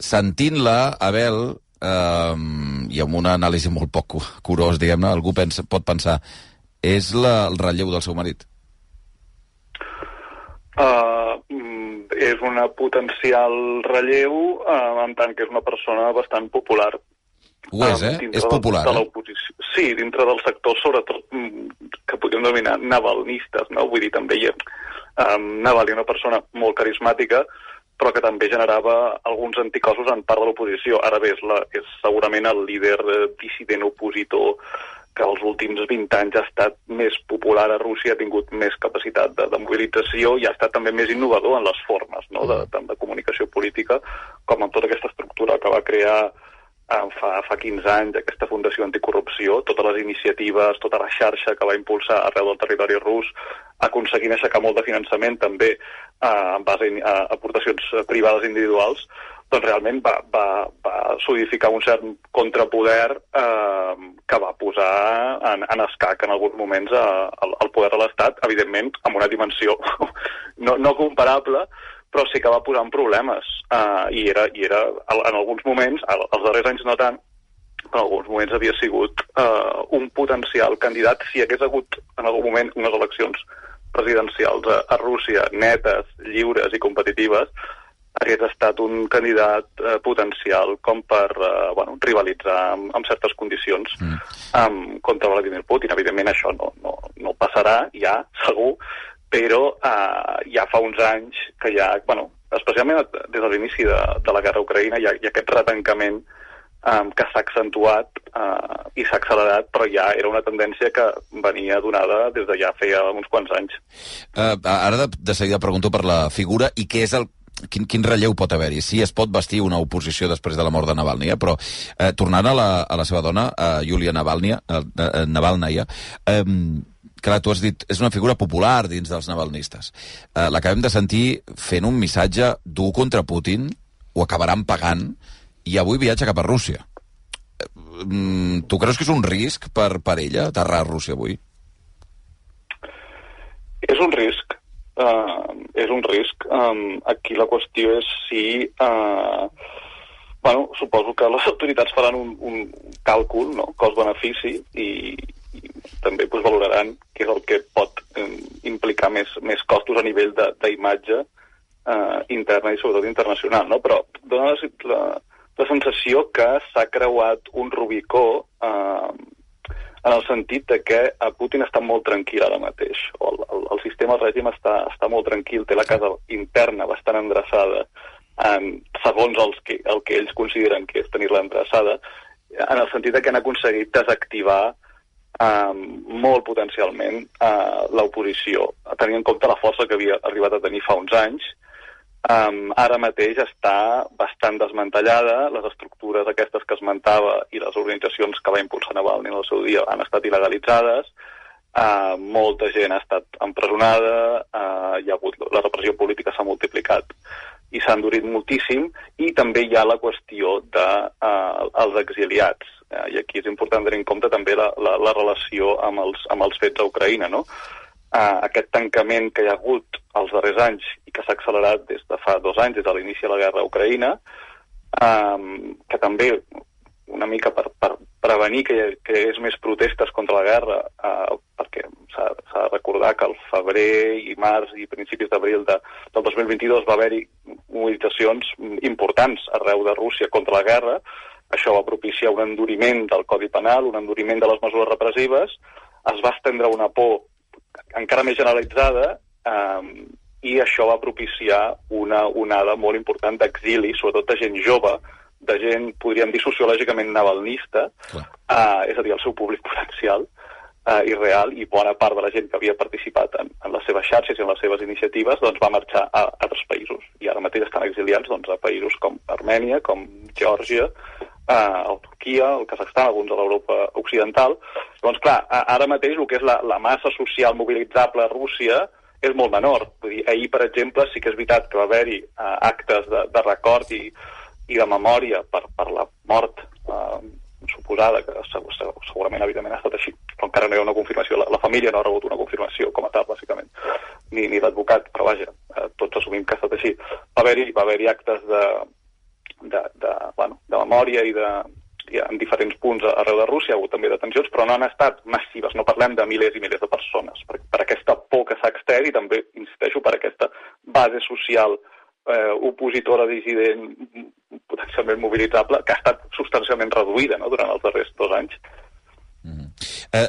F: Sentint-la, Abel, eh, i amb una anàlisi molt poc curós, diguem-ne, algú pensa, pot pensar és la, el relleu del seu marit?
N: Uh, mm, és una potencial relleu uh, en tant que és una persona bastant popular.
F: Ho és, eh?
N: dintre
F: És
N: de-
F: popular,
N: de
F: eh?
N: Sí, dintre del sector, sobretot, mm, que podríem denominar navalnistes, no? Vull dir, també hi ha... Um, Naval era una persona molt carismàtica, però que també generava alguns anticossos en part de l'oposició. Ara bé, és, la, és segurament el líder eh, dissident opositor que els últims 20 anys ha estat més popular a Rússia, ha tingut més capacitat de, de mobilització i ha estat també més innovador en les formes no? de, tant de comunicació política com en tota aquesta estructura que va crear eh, fa, fa 15 anys aquesta Fundació Anticorrupció, totes les iniciatives, tota la xarxa que va impulsar arreu del territori rus, aconseguint aixecar molt de finançament també eh, en base a aportacions privades individuals, doncs realment va, va, va solidificar un cert contrapoder eh, que va posar en, en escac en alguns moments eh, el, el poder de l'Estat, evidentment amb una dimensió no, no comparable, però sí que va posar en problemes. Eh, i, era, i era en alguns moments, al- als darrers anys no tant, en alguns moments havia sigut eh, un potencial candidat si hagués hagut en algun moment unes eleccions presidencials a, a Rússia netes, lliures i competitives, hagués estat un candidat eh, potencial com per eh, bueno, rivalitzar amb, amb certes condicions mm. um, contra Vladimir Putin. Evidentment això no, no, no passarà, ja, segur, però uh, ja fa uns anys que ja, bueno, especialment des de l'inici de, de la guerra a Ucraïna, hi ha, hi ha aquest retancament um, que s'ha accentuat uh, i s'ha accelerat, però ja era una tendència que venia donada des de ja feia uns quants anys.
F: Uh, ara de, de seguida pregunto per la figura i què és el quin, quin relleu pot haver-hi? Si es pot vestir una oposició després de la mort de Navalny, eh? però eh, tornant a la, a la seva dona, a Yulia Navalny, eh, eh, Navalnaya, eh, clar, tu has dit, és una figura popular dins dels navalnistes. Eh, L'acabem de sentir fent un missatge dur contra Putin, ho acabaran pagant, i avui viatja cap a Rússia. Eh, mm, tu creus que és un risc per, per ella aterrar a Rússia avui?
N: És un risc, uh, és un risc. Um, aquí la qüestió és si... Uh, bueno, suposo que les autoritats faran un, un càlcul, no?, cost-benefici, i, i també pues, valoraran què és el que pot um, implicar més, més costos a nivell d'imatge uh, interna i sobretot internacional, no? Però dona la, la, la sensació que s'ha creuat un Rubicó uh, en el sentit de que a Putin està molt tranquil ara mateix. O el, el, el sistema, el règim està, està molt tranquil, té la casa interna bastant endreçada, en, segons els que, el que ells consideren que és tenir-la endreçada, en el sentit de que han aconseguit desactivar um, molt potencialment uh, l'oposició, tenint en compte la força que havia arribat a tenir fa uns anys, Um, ara mateix està bastant desmantellada, les estructures aquestes que esmentava i les organitzacions que va impulsar Navalny en el seu dia han estat il·legalitzades, uh, molta gent ha estat empresonada, uh, hi ha hagut, la repressió política s'ha multiplicat i s'ha endurit moltíssim, i també hi ha la qüestió dels de, uh, els exiliats, uh, i aquí és important tenir en compte també la, la, la relació amb els, amb els fets a Ucraïna, no? Uh, aquest tancament que hi ha hagut els darrers anys i que s'ha accelerat des de fa dos anys, des de l'inici de la guerra a Ucraïna, um, que també una mica per, per prevenir que, que hi hagués més protestes contra la guerra, eh, perquè s'ha de recordar que al febrer i març i principis d'abril de, del 2022 va haver-hi mobilitzacions importants arreu de Rússia contra la guerra, això va propiciar un enduriment del Codi Penal, un enduriment de les mesures repressives, es va estendre una por encara més generalitzada eh, i això va propiciar una onada molt important d'exili, sobretot de gent jove, de gent, podríem dir, sociològicament navalnista, eh, és a dir, el seu públic potencial eh, i real, i bona part de la gent que havia participat en, en les seves xarxes i en les seves iniciatives doncs, va marxar a, a altres països. I ara mateix estan exiliats doncs, a països com Armènia, com Geòrgia, eh, a Turquia, el Kazakhstan, alguns a l'Europa occidental. Doncs clar, ara mateix el que és la, la massa social mobilitzable a Rússia és molt menor. Vull dir, ahir, per exemple, sí que és veritat que va haver-hi eh, actes de, de record i, i de memòria per, per la mort eh, suposada, que segur, segur, segurament, evidentment, ha estat així, però encara no hi ha una confirmació. La, la família no ha rebut una confirmació com a tal, bàsicament, ni, ni l'advocat, però vaja, eh, tots assumim que ha estat així. Va haver-hi va haver actes de, de, de, bueno, de memòria i de, i en diferents punts arreu de Rússia, hi ha hagut també detencions, però no han estat massives, no parlem de milers i milers de persones, per, per aquesta por que s'ha extès i també, insisteixo, per aquesta base social eh, opositora, dissident, potencialment mobilitzable, que ha estat substancialment reduïda no?, durant els darrers dos anys.
F: Eh,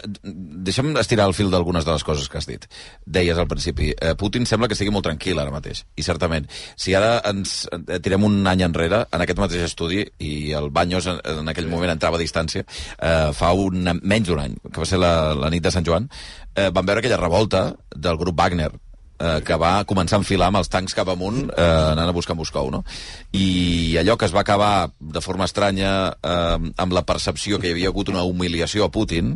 F: deixa'm estirar el fil d'algunes de les coses que has dit. Deies al principi, eh, Putin sembla que estigui molt tranquil ara mateix, i certament. Si ara ens eh, tirem un any enrere, en aquest mateix estudi, i el Baños en, en aquell moment entrava a distància, eh, fa un, menys d'un any, que va ser la, la nit de Sant Joan, eh, vam veure aquella revolta del grup Wagner, eh, que va començar a enfilar amb els tancs cap amunt eh, anant a buscar Moscou, no? I allò que es va acabar de forma estranya eh, amb la percepció que hi havia hagut una humiliació a Putin,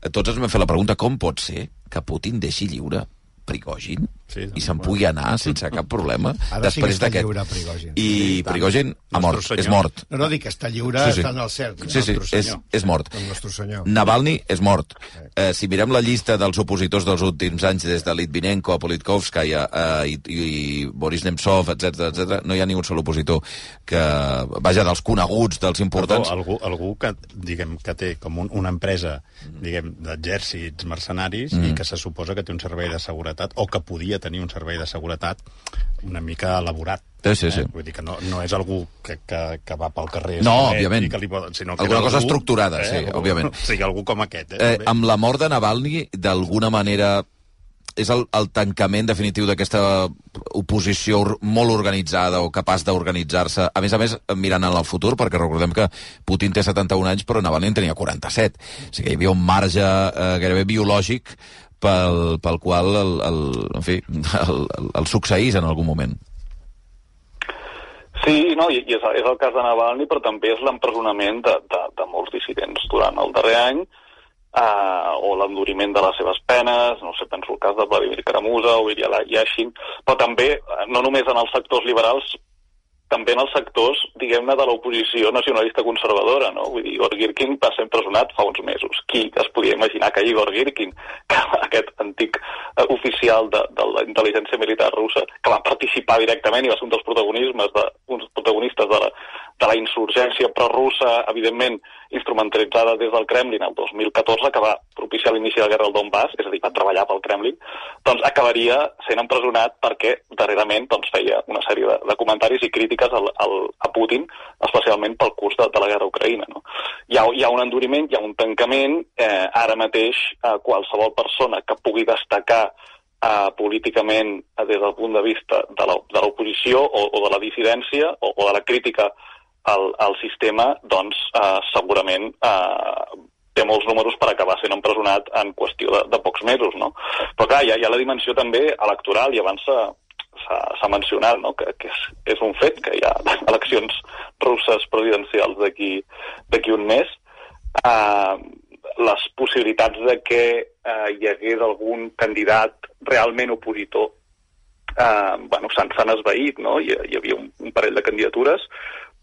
F: eh, tots ens vam fer la pregunta com pot ser que Putin deixi lliure Prigogin sí, i se'n pugui anar sense cap problema
G: Ara sí que
F: després
G: està
F: d'aquest.
G: lliure.
F: I
G: Sí.
F: Prigogin ha mort,
G: Nostre
F: és
G: senyor.
F: mort.
G: No, no, dic que està lliure, està en el cert,
F: Sí, sí, és,
G: senyor.
F: és mort.
G: El nostre senyor.
F: Navalny és mort. Eh, si mirem la llista dels opositors dels últims anys, des de Litvinenko a Politkovskaya eh, i, i Boris Nemtsov, etc etc, no hi ha ni un sol opositor que, vaja, dels coneguts, dels importants...
H: Algú, algú que, diguem, que té com un, una empresa diguem, d'exèrcits mercenaris mm. i que se suposa que té un servei de seguretat o que podia tenir un servei de seguretat una mica elaborat.
F: Sí, sí, sí.
H: Eh? Vull dir que no, no és algú que, que, que va pel carrer...
F: No,
H: solet
F: òbviament.
H: Que li poden, sinó que
F: Alguna cosa
H: algú,
F: estructurada, sí,
H: algú,
F: òbviament.
H: O sigui, algú com aquest. Eh?
F: Eh, amb la mort de Navalny, d'alguna manera, és el, el tancament definitiu d'aquesta oposició molt organitzada o capaç d'organitzar-se, a més a més, mirant en el futur, perquè recordem que Putin té 71 anys, però Navalny en tenia 47. O sigui hi havia un marge eh, gairebé biològic pel, pel qual el, el, en fi, el, el, el succeís en algun moment.
N: Sí, no, i, i és, és el cas de Navalny, però també és l'empresonament de, de, de molts dissidents durant el darrer any, eh, o l'enduriment de les seves penes, no sé, penso el cas de Vladimir Karamusa o Ilya Yashin, però també, eh, no només en els sectors liberals, també en els sectors, diguem-ne, de l'oposició nacionalista conservadora, no? Vull dir, Igor Girkin va ser empresonat fa uns mesos. Qui es podia imaginar que Igor Girkin, que aquest antic eh, oficial de, de la intel·ligència militar russa, que va participar directament i va ser un dels protagonismes de, uns protagonistes de la, de la insurgència prorussa, evidentment, instrumentalitzada des del Kremlin el 2014, que va propiciar l'inici de la guerra al Donbass, és a dir, va treballar pel Kremlin, doncs acabaria sent empresonat perquè darrerament doncs, feia una sèrie de, de comentaris i crítiques al, al, a Putin, especialment pel curs de, de la guerra Ucraïna. No? Hi, ha, hi ha un enduriment, hi ha un tancament, eh, ara mateix eh, qualsevol persona que pugui destacar eh, políticament eh, des del punt de vista de l'oposició o, o de la dissidència o, o de la crítica al, al sistema, doncs eh, segurament eh, té molts números per acabar sent empresonat en qüestió de, de pocs mesos, no? Però clar, hi ha, hi ha la dimensió també electoral i abans s'ha mencionat no? que, que és, és un fet que hi ha eleccions russes presidencials d'aquí un mes uh, les possibilitats de que uh, hi hagués algun candidat realment opositor uh, bueno, s'han esvaït, no? Hi, hi havia un, un parell de candidatures.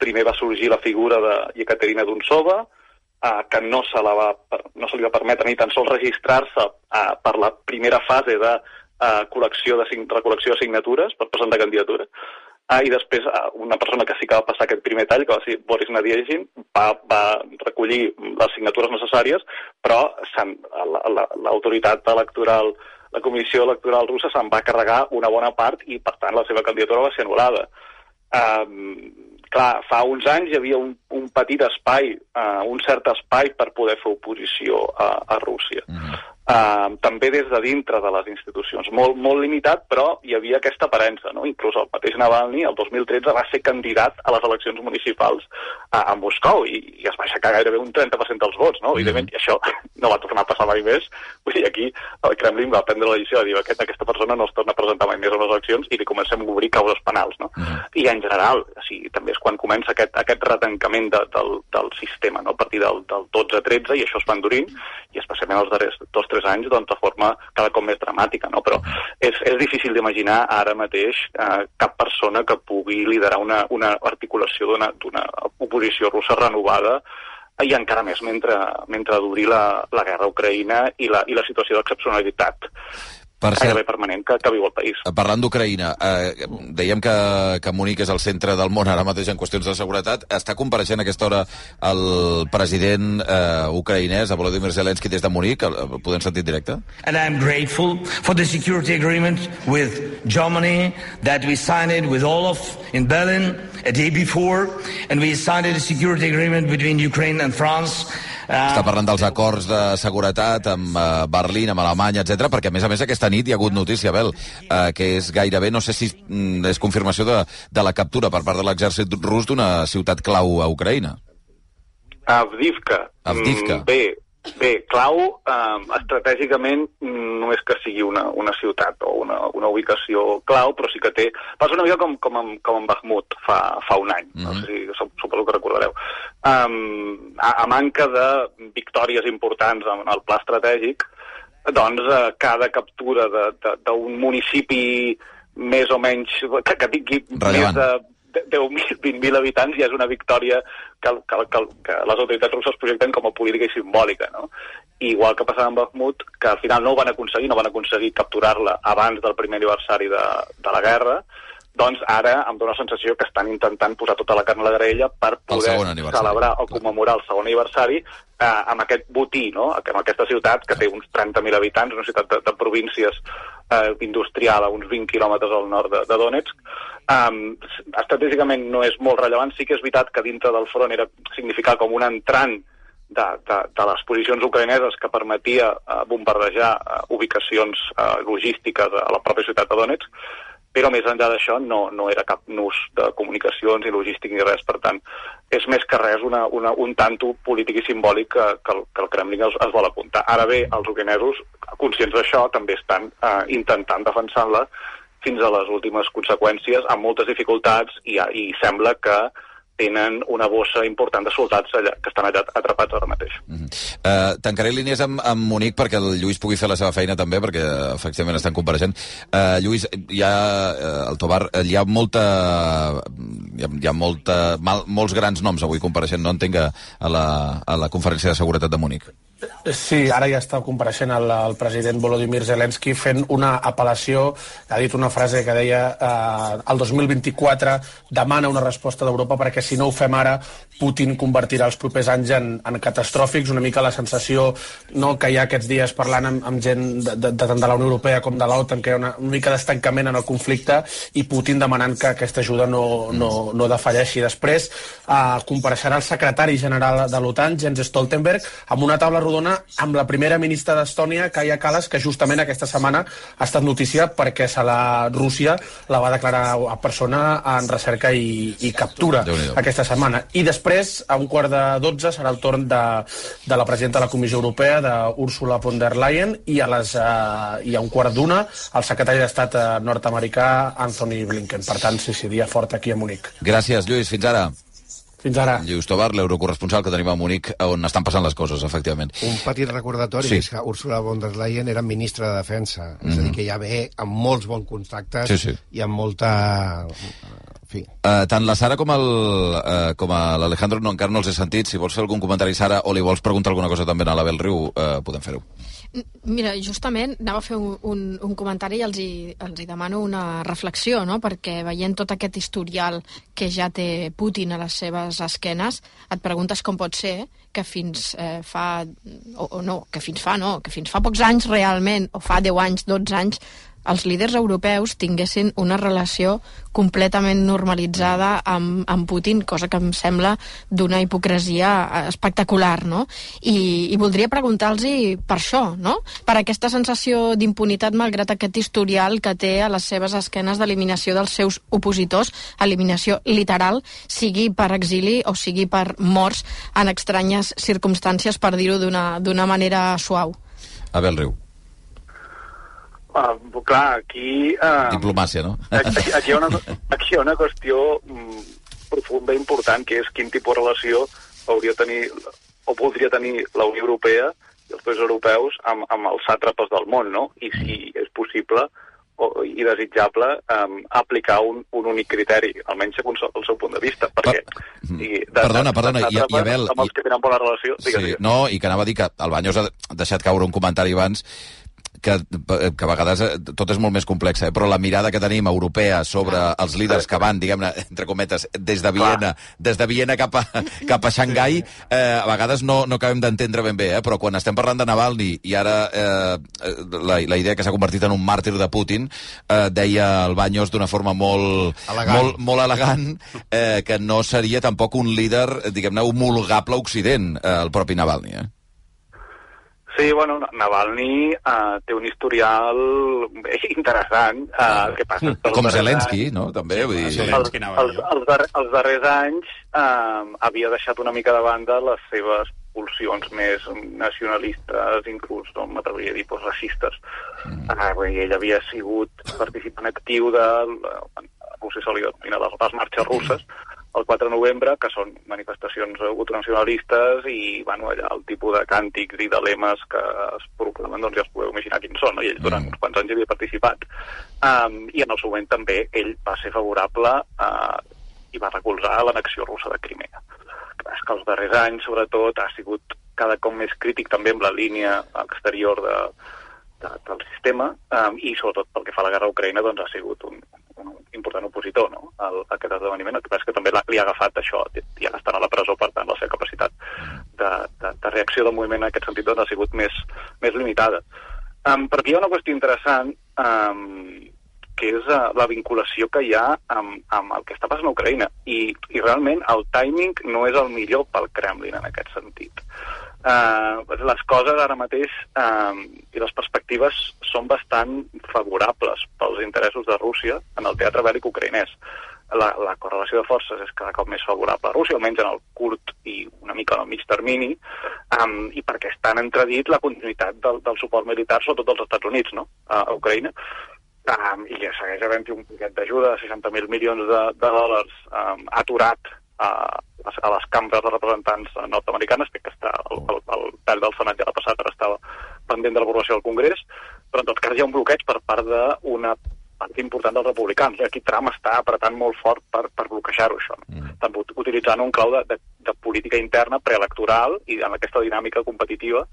N: Primer va sorgir la figura de Yekaterina Donsova, uh, que no se, la va, no se li va permetre ni tan sols registrar-se uh, per la primera fase de uh, col·lecció de, recol·lecció de signatures per presentar candidatura. Ah, I després ah, una persona que sí que va passar aquest primer tall, que va ser Boris Nadiezhin, va, va recollir les signatures necessàries, però s'han- la- la- l'autoritat electoral, la comissió electoral russa se'n va carregar una bona part i, per tant, la seva candidatura va ser anul·lada. Um, clar, fa uns anys hi havia un, un petit espai, uh, un cert espai per poder fer oposició a, a Rússia. Uh, també des de dintre de les institucions. Molt, molt limitat, però hi havia aquesta aparença. No? Inclús el mateix Navalny, el 2013, va ser candidat a les eleccions municipals a, a Moscou i, i es va aixecar gairebé un 30% dels vots. No? Evidentment, i això no va tornar a passar mai més. Vull dir, aquí el Kremlin va prendre la decisió de dir aquest, aquesta persona no es torna a presentar mai més a les eleccions i li comencem a obrir causes penals. No? I en general, o sigui, també és quan comença aquest, aquest retancament de, del, del sistema, no? a partir del, del 12-13, i això es va endurint, i especialment els darrers dos tres anys, doncs, de forma cada cop més dramàtica. No? Però és, és difícil d'imaginar ara mateix eh, cap persona que pugui liderar una, una articulació d'una oposició russa renovada i encara més mentre, mentre duri la, la guerra a Ucraïna i la, i la situació d'excepcionalitat
F: Per cert-
N: gairebé permanent que, que viu el país.
F: Parlant d'Ucraïna, eh, dèiem que, que Munic és el centre del món ara mateix en qüestions de seguretat. Està compareixent a aquesta hora el president eh, ucraïnès, Volodymyr Zelensky, des de Munic. El, el podem sentir en directe?
P: And I'm grateful for the security agreement with Germany that we signed it with Olaf in Berlin a day before, and we signed a security agreement between Ukraine and France.
F: Està parlant dels acords de seguretat amb eh, Berlín, amb Alemanya, etc. perquè a més a més aquesta nit hi ha hagut notícia, Bel, eh, que és gairebé, no sé si mm, és confirmació de, de la captura per part de l'exèrcit rus d'una ciutat clau a Ucraïna.
N: Avdivka.
F: Avdivka.
N: Mm, bé, bé, clau, eh, estratègicament mm, no és que sigui una, una ciutat o una, una ubicació clau, però sí que té... Passa una mica com, com, amb, com amb Bakhmut fa, fa un any, no sé si sup- suposo que recordareu. Um, a, a manca de victòries importants en el pla estratègic, doncs eh, cada captura de- de- d'un municipi més o menys que, que tingui
F: Rellevant.
N: més de 10.000, 20.000 habitants ja és una victòria que, que, que, que les autoritats russes projecten com a política i simbòlica, no? Igual que passava amb Bakhmut, que al final no ho van aconseguir, no van aconseguir capturar-la abans del primer aniversari de, de la guerra, doncs ara em dóna la sensació que estan intentant posar tota la carn a la graella per poder celebrar o commemorar el segon aniversari eh, amb aquest botí, no? amb aquesta ciutat que té uns 30.000 habitants, una ciutat de, de províncies eh, industrial a uns 20 quilòmetres al nord de, de Donetsk. Um, estratègicament no és molt rellevant, sí que és veritat que dintre del front era significar com un entrant de, de, de les posicions ucraïneses que permetia uh, bombardejar uh, ubicacions uh, logístiques a la pròpia ciutat de Donetsk, però més enllà d'això no, no era cap nus de comunicacions ni logístic ni res, per tant és més que res una, una, un tanto polític i simbòlic que, que, el, que el Kremlin es, es vol apuntar. Ara bé, els ucraïnesos, conscients d'això, també estan eh, intentant defensar-la fins a les últimes conseqüències, amb moltes dificultats, i, i sembla que tenen una bossa important de soldats allà, que estan allà atrapats ara mateix.
F: Uh, tancaré línies amb, amb Munic perquè el Lluís pugui fer la seva feina també, perquè eh, efectivament estan compareixent. Uh, Lluís, hi ha, uh, el Tobar, hi ha molta... Hi ha, hi ha molta, mal, molts grans noms avui compareixent, no entenc, a la, a la conferència de seguretat de Munic.
M: Sí, ara ja està compareixent el, el president Volodymyr Zelensky fent una apel·lació, ha dit una frase que deia eh, el 2024 demana una resposta d'Europa perquè si no ho fem ara Putin convertirà els propers anys en, en catastròfics, una mica la sensació no, que hi ha aquests dies parlant amb, amb gent de, de, de, tant de la Unió Europea com de l'OTAN, que hi ha una, una mica d'estancament en el conflicte i Putin demanant que aquesta ajuda no, no, no defalleixi. Després eh, compareixerà el secretari general de l'OTAN, Jens Stoltenberg, amb una taula rodona amb la primera ministra d'Estònia, Kaja Kallas, que justament aquesta setmana ha estat notícia perquè se la Rússia la va declarar a persona en recerca i, i captura aquesta setmana. I després, a un quart de dotze, serà el torn de, de la presidenta de la Comissió Europea, d'Ursula von der Leyen, i a, les, uh, i a un quart d'una, el secretari d'Estat uh, nord-americà, Anthony Blinken. Per tant, sí, sí, dia fort aquí a Munic.
F: Gràcies, Lluís. Fins ara.
M: Fins ara.
F: Lluís Tobar, l'eurocorresponsal que tenim a Munic, on estan passant les coses, efectivament.
G: Un petit recordatori
F: Sí.
G: és que Ursula von der Leyen era ministra de Defensa. Mm -hmm. És a
F: Mhm.
G: dir, que ja ve amb molts bons contactes
F: Sí, sí.
G: i amb molta... Fi.
F: Uh, tant la Sara com el, uh, com a l'Alejandro no, encara no els he sentit. Si vols fer algun comentari, Sara, o li vols preguntar alguna cosa també a l'Abel Riu, uh, podem fer-ho.
Q: Mira, justament anava a fer un, un, un comentari i els hi, els hi demano una reflexió, no? perquè veient tot aquest historial que ja té Putin a les seves esquenes, et preguntes com pot ser que fins eh, fa... O, o no, que fins fa no, que fins fa pocs anys realment, o fa 10 anys, 12 anys, els líders europeus tinguessin una relació completament normalitzada amb, amb Putin, cosa que em sembla d'una hipocresia eh, espectacular, no? I, i voldria preguntar-los per això, no? Per aquesta sensació d'impunitat malgrat aquest historial que té a les seves esquenes d'eliminació dels seus opositors, eliminació literal, sigui per exili o sigui per morts en estranyes circumstàncies, per dir-ho d'una manera suau.
F: Abel Riu.
N: Uh, clar, aquí... Uh,
F: Diplomàcia, no?
N: Aquí, aquí, hi ha una, aquí hi ha una qüestió mm, profunda i important, que és quin tipus de relació hauria de tenir o voldria tenir la Unió Europea i els països europeus amb, amb els sàtrapes del món, no? I si és possible o, i desitjable um, aplicar un, un únic criteri, almenys segons el seu punt de vista, perquè... I de,
F: Perdona, perdona,
N: de,
F: i, i Abel...
N: Amb els que tenen bona relació... Digues,
F: Sí,
N: digues.
F: no, i que anava a dir que el Banyos ha deixat caure un comentari abans que, que a vegades eh, tot és molt més complex, eh? però la mirada que tenim europea sobre els líders que van, diguem-ne, entre cometes, des de Viena, des de Viena cap a, cap a Xangai, eh, a vegades no, no acabem d'entendre ben bé, eh? però quan estem parlant de Navalny i ara eh, la, la idea que s'ha convertit en un màrtir de Putin, eh, deia el Banyos d'una forma molt
G: Elegant.
F: molt, molt elegant, eh, que no seria tampoc un líder, diguem-ne, homologable a Occident, eh, el propi Navalny, eh?
N: Sí, bueno, Navalny uh, té un historial interessant. Uh, que passa els
F: Com Zelensky,
N: anys-
F: no? També, vull dir...
N: Els, els, els, dar els darrers anys uh, havia deixat una mica de banda les seves pulsions més nacionalistes, inclús, no m'atreviria a dir, doncs, racistes. Mm. Uh, ell havia sigut participant actiu de... A Rússia se li denomina les, les marxes russes, el 4 de novembre, que són manifestacions ultranacionalistes i, bueno, allà el tipus de càntics i de lemes que es proclamen, doncs ja us podeu imaginar quins són, no? I ell durant uns quants anys havia participat. Um, I en el seu moment també ell va ser favorable uh, i va recolzar l'annexió russa de Crimea. És que els darrers anys, sobretot, ha sigut cada cop més crític també amb la línia exterior de, de, del sistema um, i sobretot pel que fa a la guerra a Ucraïna doncs ha sigut un, important opositor no? a aquest esdeveniment. El que passa és que també li ha agafat això, i ara estan a la presó, per tant la seva capacitat de, de, de reacció del moviment en aquest sentit doncs, ha sigut més, més limitada. Um, però aquí hi ha una qüestió interessant um, que és uh, la vinculació que hi ha amb, amb el que està passant a Ucraïna. I, I realment el timing no és el millor pel Kremlin en aquest sentit. Uh, les coses ara mateix uh, i les perspectives són bastant favorables pels interessos de Rússia en el teatre bèl·lic ucraïnès. La, la correlació de forces és cada cop més favorable a Rússia, almenys en el curt i una mica en el mig termini, um, i perquè està en entredit la continuïtat del, del suport militar, sobretot dels Estats Units, no?, a, a Ucraïna. Um, I segueix havent-hi un paquet d'ajuda de 60.000 milions de, de dòlars um, aturat a, a les cambres de representants nord-americanes, crec que està el, el, el tall del Senat ja l'ha passat, ara estava pendent de l'aprovació del Congrés, però en tot cas hi ha un bloqueig per part d'una part important dels republicans. I aquí Trump està apretant molt fort per, per bloquejar-ho, això. Mm. Tant ut- utilitzant un clau de, de, de política interna preelectoral i en aquesta dinàmica competitiva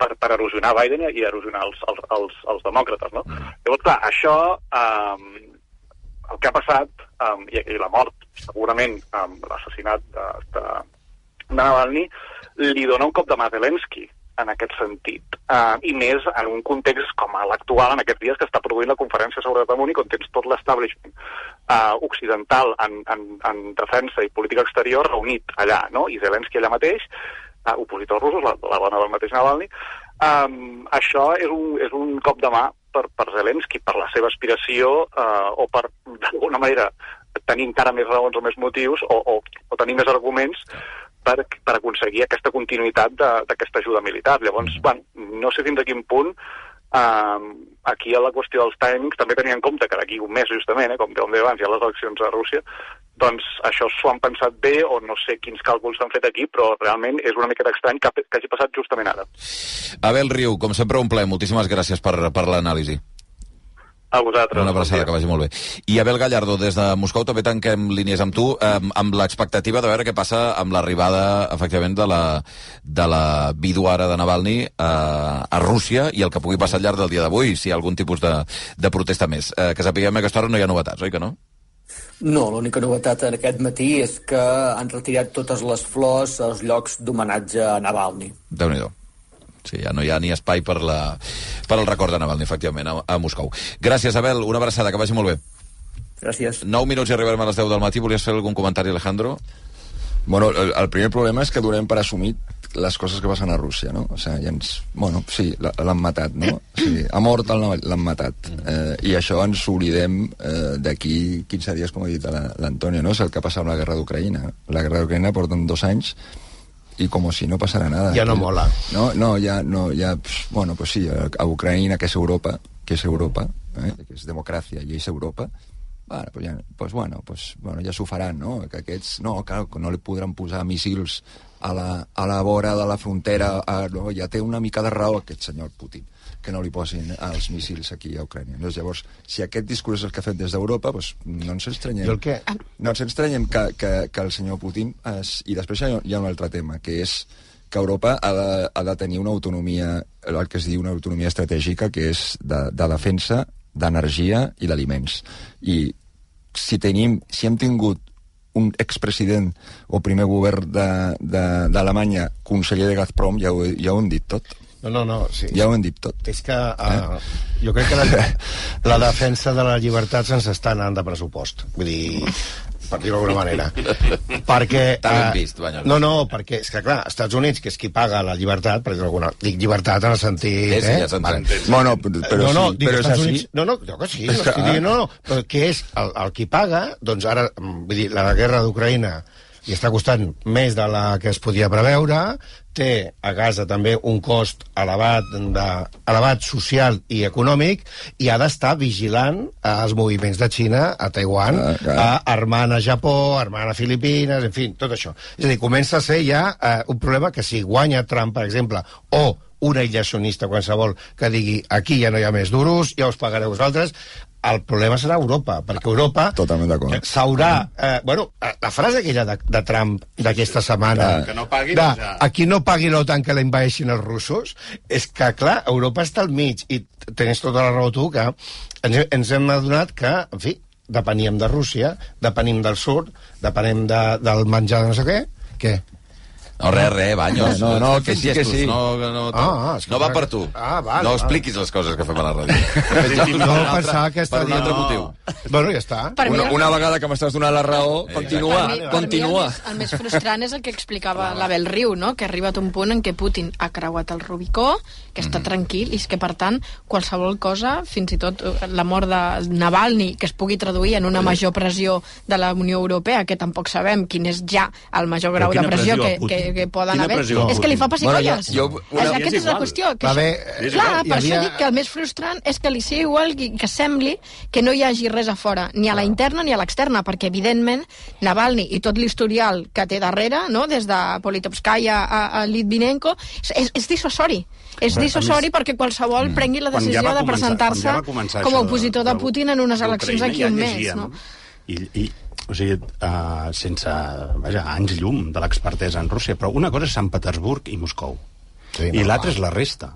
N: per, per erosionar Biden i erosionar els, els, els, els demòcrates, no? Mm. Llavors, clar, això... Um, el que ha passat, um, i, i la mort, segurament, amb l'assassinat de, de, de Navalny, li dona un cop de mà a Zelensky en aquest sentit. Uh, I més en un context com l'actual, en aquests dies que està produint la conferència sobre de Múnich, on tens tot l'establishment uh, occidental en, en, en defensa i política exterior reunit allà, no? I Zelensky allà mateix, uh, opositors russos, la, la dona del mateix Navalny, um, això és un, és un cop de mà per, per Zelensky, per la seva aspiració uh, o per, d'alguna manera, tenir encara més raons o més motius o, o, o tenir més arguments per, per aconseguir aquesta continuïtat d'aquesta ajuda militar. Llavors, bueno, no sé fins a quin punt uh, aquí a la qüestió dels timings també tenia en compte que d'aquí un mes justament, eh, com dèiem abans, hi ha les eleccions a Rússia, doncs això s'ho han pensat bé o no sé quins càlculs s'han fet aquí, però realment és una miqueta estrany que, que hagi passat justament ara.
F: Abel Riu, com sempre un plaer, moltíssimes gràcies per, per l'anàlisi.
N: A vosaltres.
F: Una abraçada, que vagi molt bé. I Abel Gallardo, des de Moscou també tanquem línies amb tu, eh, amb l'expectativa de veure què passa amb l'arribada, efectivament, de la, de la vídua ara de Navalny eh, a Rússia i el que pugui passar al llarg del dia d'avui, si hi ha algun tipus de, de protesta més. Eh, que sapiguem que a aquesta hora no hi ha novetats, oi que no?
L: No, l'única novetat en aquest matí és que han retirat totes les flors als llocs d'homenatge a Navalny.
F: déu nhi Sí, ja no hi ha ni espai per, la, per al record de Navalny, efectivament, a, a Moscou. Gràcies, Abel. Una abraçada, que vagi molt bé.
L: Gràcies.
F: 9 minuts i arribarem a les 10 del matí. Volies fer algun comentari, Alejandro?
K: Bueno, el, el primer problema és que donem per assumit les coses que passen a Rússia, no? O sigui, ja ens... Bueno, sí, l'han matat, no? O sigui, ha mort, el- l'han matat. Eh, I això ens oblidem eh, d'aquí 15 dies, com ha dit la- l'Antonio, no? És el que passa amb la guerra d'Ucraïna. La guerra d'Ucraïna porten dos anys i com si no passarà nada.
G: Ja no mola.
K: No, no, ja, no, ja, pf, bueno, pues sí, a a Ucraïna, que és Europa, que és Europa, eh, que és democràcia i és Europa, bueno, pues, ja, pues, bueno, pues, bueno, ja s'ho faran, no? Que aquests, no, clar, no li podran posar missils a la, a la vora de la frontera, a, no, ja té una mica de raó aquest senyor Putin, que no li posin els missils aquí a Ucrània. Doncs llavors, si aquest discurs és el que ha fet des d'Europa, doncs no ens estranyem.
G: Que-
K: No ens estranyem que, que, que el senyor Putin... Es... I després hi ha, hi ha un altre tema, que és que Europa ha de, ha de tenir una autonomia, el que es diu una autonomia estratègica, que és de, de defensa, d'energia i d'aliments. I si tenim, si hem tingut un expresident o primer govern d'Alemanya, conseller de Gazprom, ja ho, ja ho hem dit tot.
G: No, no, no. Sí.
K: Ja ho hem dit tot.
G: És que uh, jo crec que la, la defensa de la llibertat se'ns està anant de pressupost. Vull dir, per dir-ho d'alguna manera. perquè... Eh,
F: vist, Banyoles.
G: No, no, perquè, és que clar, Estats Units, que és qui paga la llibertat, per dir-ho d'alguna... Dic llibertat en el sentit...
F: Sí, sí,
G: eh?
F: ja s'entén.
K: Bueno, però
G: no, no,
K: sí,
G: dic
K: però és
G: Estats
K: així.
G: Units... No, no, jo que sí,
K: És
G: no
K: que-
G: dient, no, no, però que és el, el qui paga, doncs ara, vull dir, la guerra d'Ucraïna i està costant més de la que es podia preveure, té a Gaza també un cost elevat, de, elevat social i econòmic i ha d'estar vigilant els moviments de Xina a Taiwan,
K: Ah, clar.
G: a armant a Japó, armant a Filipines, en fi, tot això. És a dir, comença a ser ja eh, un problema que si guanya Trump, per exemple, o un aïllacionista qualsevol que digui aquí ja no hi ha més duros, ja us pagareu vosaltres, el problema serà Europa, perquè Europa
K: Totalment d'acord.
G: s'haurà... Eh, bueno, eh, la frase aquella de, de Trump d'aquesta setmana...
H: Que no paguin,
G: de,
H: ja.
G: Aquí no pagui l'OTAN que la invadeixin els russos, és que, clar, Europa està al mig, i tens tota la raó tu, que ens, ens hem adonat que, en fi, depeníem de Rússia, depenim del sud, depenem de, del menjar de no sé què, què?
F: No, res, res, Banyos.
K: No, no, que sí, que sí.
F: No, no, no,
G: Ah, ah, que
F: no va per
G: que-
F: tu.
G: Ah, val,
F: no expliquis les coses que fem a la ràdio.
G: No
F: altre-
G: pensava que
F: per un altre
G: estaria-
F: motiu.
G: Bueno, ja està.
Q: Per
K: Una, una vegada que m'estàs donant la raó, continua,
Q: mi, per
K: continua.
Q: Mi el, més, el més frustrant és el que explicava l'Abel Riu, no? que ha arribat un punt en què Putin ha creuat el Rubicó, que està tranquil, i és que, per tant, qualsevol cosa, fins i tot eh, la mort de Navalny, que es pugui traduir en una major pressió de la Unió Europea, que tampoc sabem quin és ja el major grau de pressió, que,
H: Putin?
Q: Que, que poden
H: Quina
Q: haver,
H: pressió
Q: és que li fa pessigolles.
K: Bueno, ja- jo- una-
Q: és,
H: és
Q: aquesta és la qüestió. Que
G: Va
Q: això- clar, per això
G: havia-
Q: dic que el més frustrant és que li sigui igual i que sembli que no hi hagi res a fora, ni a la interna ni a l'externa, perquè, evidentment, Navalny i tot l'historial que té darrere, no? des de Politkovskaya a, a Litvinenko, és, és, dissuasori. És dissuasori
H: més-
Q: perquè qualsevol prengui la
H: ja
Q: decisió
H: va
Q: de presentar-se
H: ja
Q: com a
H: això
Q: opositor de
H: del-
Q: Putin en unes eleccions d'aquí
H: ja
Q: un mes. No?
H: I, i, o sigui, uh, sense, vaja, anys llum de l'expertesa en Rússia, però una cosa és Sant Petersburg i Moscou,
G: Sí,
H: i
G: no,
H: l'altra
G: va.
H: és la resta.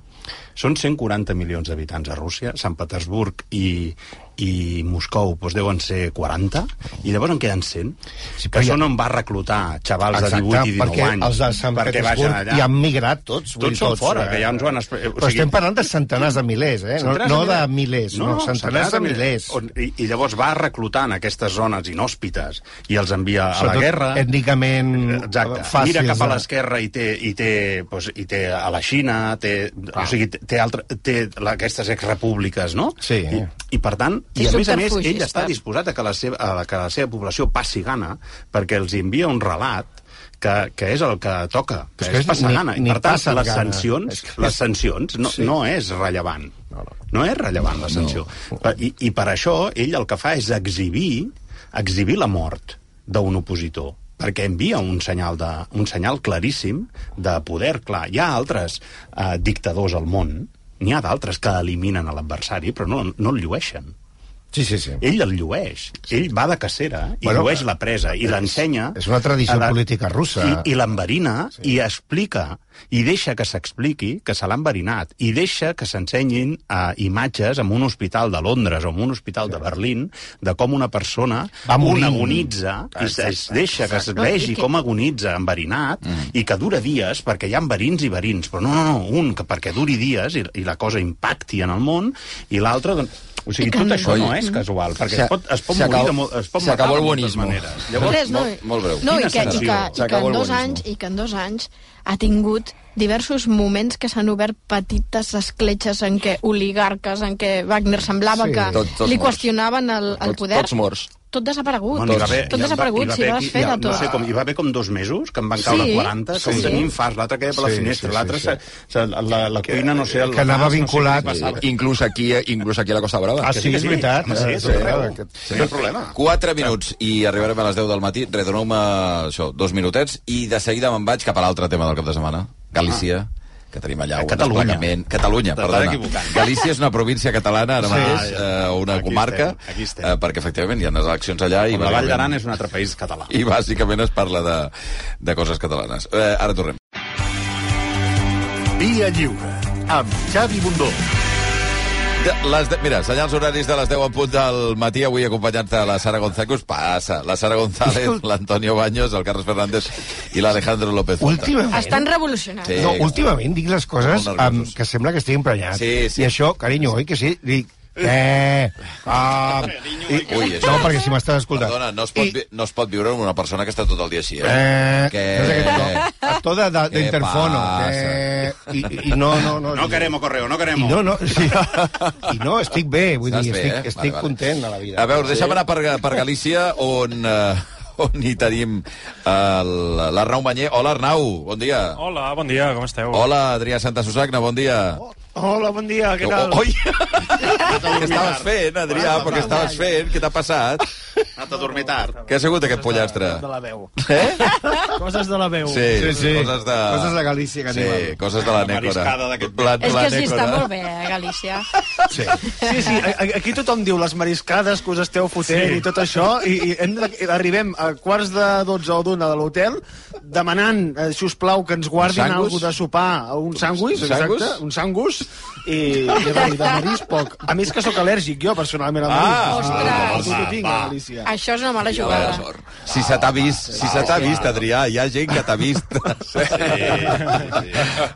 H: Són 140 milions d'habitants a Rússia, Sant Petersburg i, i Moscou doncs deuen ser 40, i llavors en queden 100,
G: Sí,
H: que
G: però ja-
H: on va reclutar xavals de
G: Exacte,
H: 18 i 19
G: perquè
H: anys.
G: els de Sant Petersburg
H: allà.
G: hi han migrat tots.
H: Tots són fora,
G: eh?
H: que ja ens ho han... expli- O
G: Però estem parlant de centenars de milers, eh? No,
H: Centenars
G: no de milers, no, centenars de milers.
H: On, i, I llavors va reclutant aquestes zones inhòspites i els envia a la guerra.
G: ètnicament
H: Exacte.
G: fàcils
H: Mira cap a
G: de-
H: l'esquerra i té, i té, doncs, i té a la Xina, té, o sigui, té, altre, té aquestes exrepúbliques, no?
G: Sí.
H: I, I per tant, i a més a més, ell està disposat a que, la seva, a la- que la seva població passi gana perquè els envia un relat que, que és el que toca, que
G: És
H: és,
G: que
H: és passar
G: ni-
H: gana. I
G: ni
H: per tant, les
G: gana.
H: sancions,
G: És que-
H: les sancions no,
G: Sí.
H: no és rellevant. No, no. no és rellevant la sanció. No. I, I per això ell el que fa és exhibir, exhibir la mort d'un opositor perquè envia un senyal, de, un senyal claríssim de poder. Clar, hi ha altres eh, dictadors al món, n'hi ha d'altres que eliminen l'adversari, però no, no el llueixen.
G: Sí, sí, sí.
H: Ell el llueix. Ell va de cacera i
G: Bueno,
H: llueix la presa i l'ensenya...
G: és una tradició
H: la-
G: política russa.
H: I, i l'enverina sí. i explica i deixa que s'expliqui que se l'ha enverinat i deixa que s'ensenyin uh, imatges en un hospital de Londres o en un hospital sí. de Berlín de com una persona
G: Va
H: un agonitza i es, es deixa que es vegi
G: No, i que-
H: com agonitza enverinat mm. i que dura dies perquè hi ha verins i verins però no, no, no, un que perquè duri dies i, i la cosa impacti en el món i l'altre doncs, o sigui, tot això no és casual, perquè es pot, es pot morir de, es pot matar de moltes maneres. Llavors,
Q: Res, no,
H: molt, molt breu.
Q: No, i que, i que, i que en dos anys, i que en dos anys ha tingut diversos moments que s'han obert petites escletxes en què oligarques, en què Wagner semblava
R: Sí.
Q: que
R: Tot- tots
Q: li
R: morts.
Q: qüestionaven el, el
R: Tots-
Q: poder.
R: tots morts.
Q: Tot desaparegut.
H: Bueno, va haver-
Q: tot
H: va-
Q: desaparegut,
H: hi va
Q: s'hi va
H: haver-
Q: desfer
H: hi va-
Q: de tot.
H: No sé, com, hi va haver com dos mesos que en van caure
Q: Sí,
H: 40, com
Q: sí.
H: tenir infarts, l'altre que per la
G: Sí,
H: finestra,
G: sí,
H: l'altre
G: sí,
H: se- se- la, la cuina, no sé... el
G: que anava
H: gas, no sé
G: vinculat-.
K: Inclús aquí, inclús aquí a la Costa Brava.
G: Ah, sí, és veritat.
H: Sí,
G: Eh,
H: sí,
G: sí,
H: sí,
G: aquest-
H: sí, ha problema.
F: 4 minuts i arribarem a les 10 del matí. Re, doneu-me això, dos minutets i de seguida me'n vaig cap a l'altre tema del cap de setmana. Galícia. Que tenim allà un
H: Catalunya.
F: desplegament... Catalunya, perdona.
H: equivocant.
F: Galícia és una província catalana ara
H: Sí,
F: mateix,
H: ja.
F: eh, una
H: Aquí
F: comarca,
H: estem, aquí estem.
F: eh, perquè efectivament hi ha unes eleccions allà i...
H: La Vall d'Aran és un altre país català.
F: I bàsicament es parla de, de coses catalanes. Eh, ara tornem.
J: Via Lliure, amb Xavi Bundó.
F: De, les de, mira, senyals horaris de les 10 en punt del matí, avui acompanyant-te la Sara González. Què us passa? La Sara González, l'Antonio Baños, el Carles Fernández i l'Alejandro López.
G: Últimament...
Q: Estan revolucionats.
F: Sí.
G: No, últimament dic les coses amb, que sembla que estic emprenyat.
F: Sí, sí.
G: I això, carinyo, oi que sí? Dic, eh... Ah, i,
F: Ui, això-
G: no, perquè si m'estàs escoltant.
F: Perdona, no es, pot, vi- no es pot viure amb una persona que està tot el dia així, eh?
G: Eh,
F: que...
G: no sé què, no, actor de- d'interfono.
F: passa?
G: Eh, i, I no, no, no.
H: No queremos correo, no
G: I
H: queremos.
G: no, no, sí, I no, estic bé, vull
F: Estàs
G: dir,
F: bé,
G: estic,
F: eh?
G: estic
F: Vale, vale.
G: content de la vida.
F: A veure, deixa'm anar per, per Galícia, on, eh, on hi tenim eh, l'Arnau Manyer. Hola, Arnau, bon dia.
S: Hola, bon dia, com esteu?
F: Hola, Adrià Santa Susagna, bon dia.
S: Hola, bon dia, què tal?
F: Oh, oi! Què estaves fent, Adrià? Però què estaves fent? Què t'ha passat?
H: Ha anat a dormir tard.
F: Què ha sigut aquest pollastre?
S: De la veu.
F: Eh?
S: Coses de la veu.
F: Sí,
G: Sí, sí.
F: Coses de...
G: Coses de Galícia que
F: Sí,
G: anem a-
F: coses de la nècora.
H: mariscada d'aquest
F: La,
Q: És que sí, està molt bé, eh, Galícia.
G: Sí.
S: Sí, sí, aquí tothom diu les mariscades que us esteu fotent
F: Sí.
S: i tot això, i, i hem de, arribem a quarts de 12 o d'una de l'hotel demanant, eh, si us plau, que ens guardin alguna de sopar, un sanguis, exacte, un sangus, i, i, i de marís poc. A més que sóc al·lèrgic, jo, personalment, al
F: Ah,
S: marís.
Q: ostres.
S: Per tu que tinc, a Galícia.
Q: Això és una mala jugada.
F: Si se t'ha vist, si se t'ha vist, Adrià, hi ha gent que t'ha vist. Sí,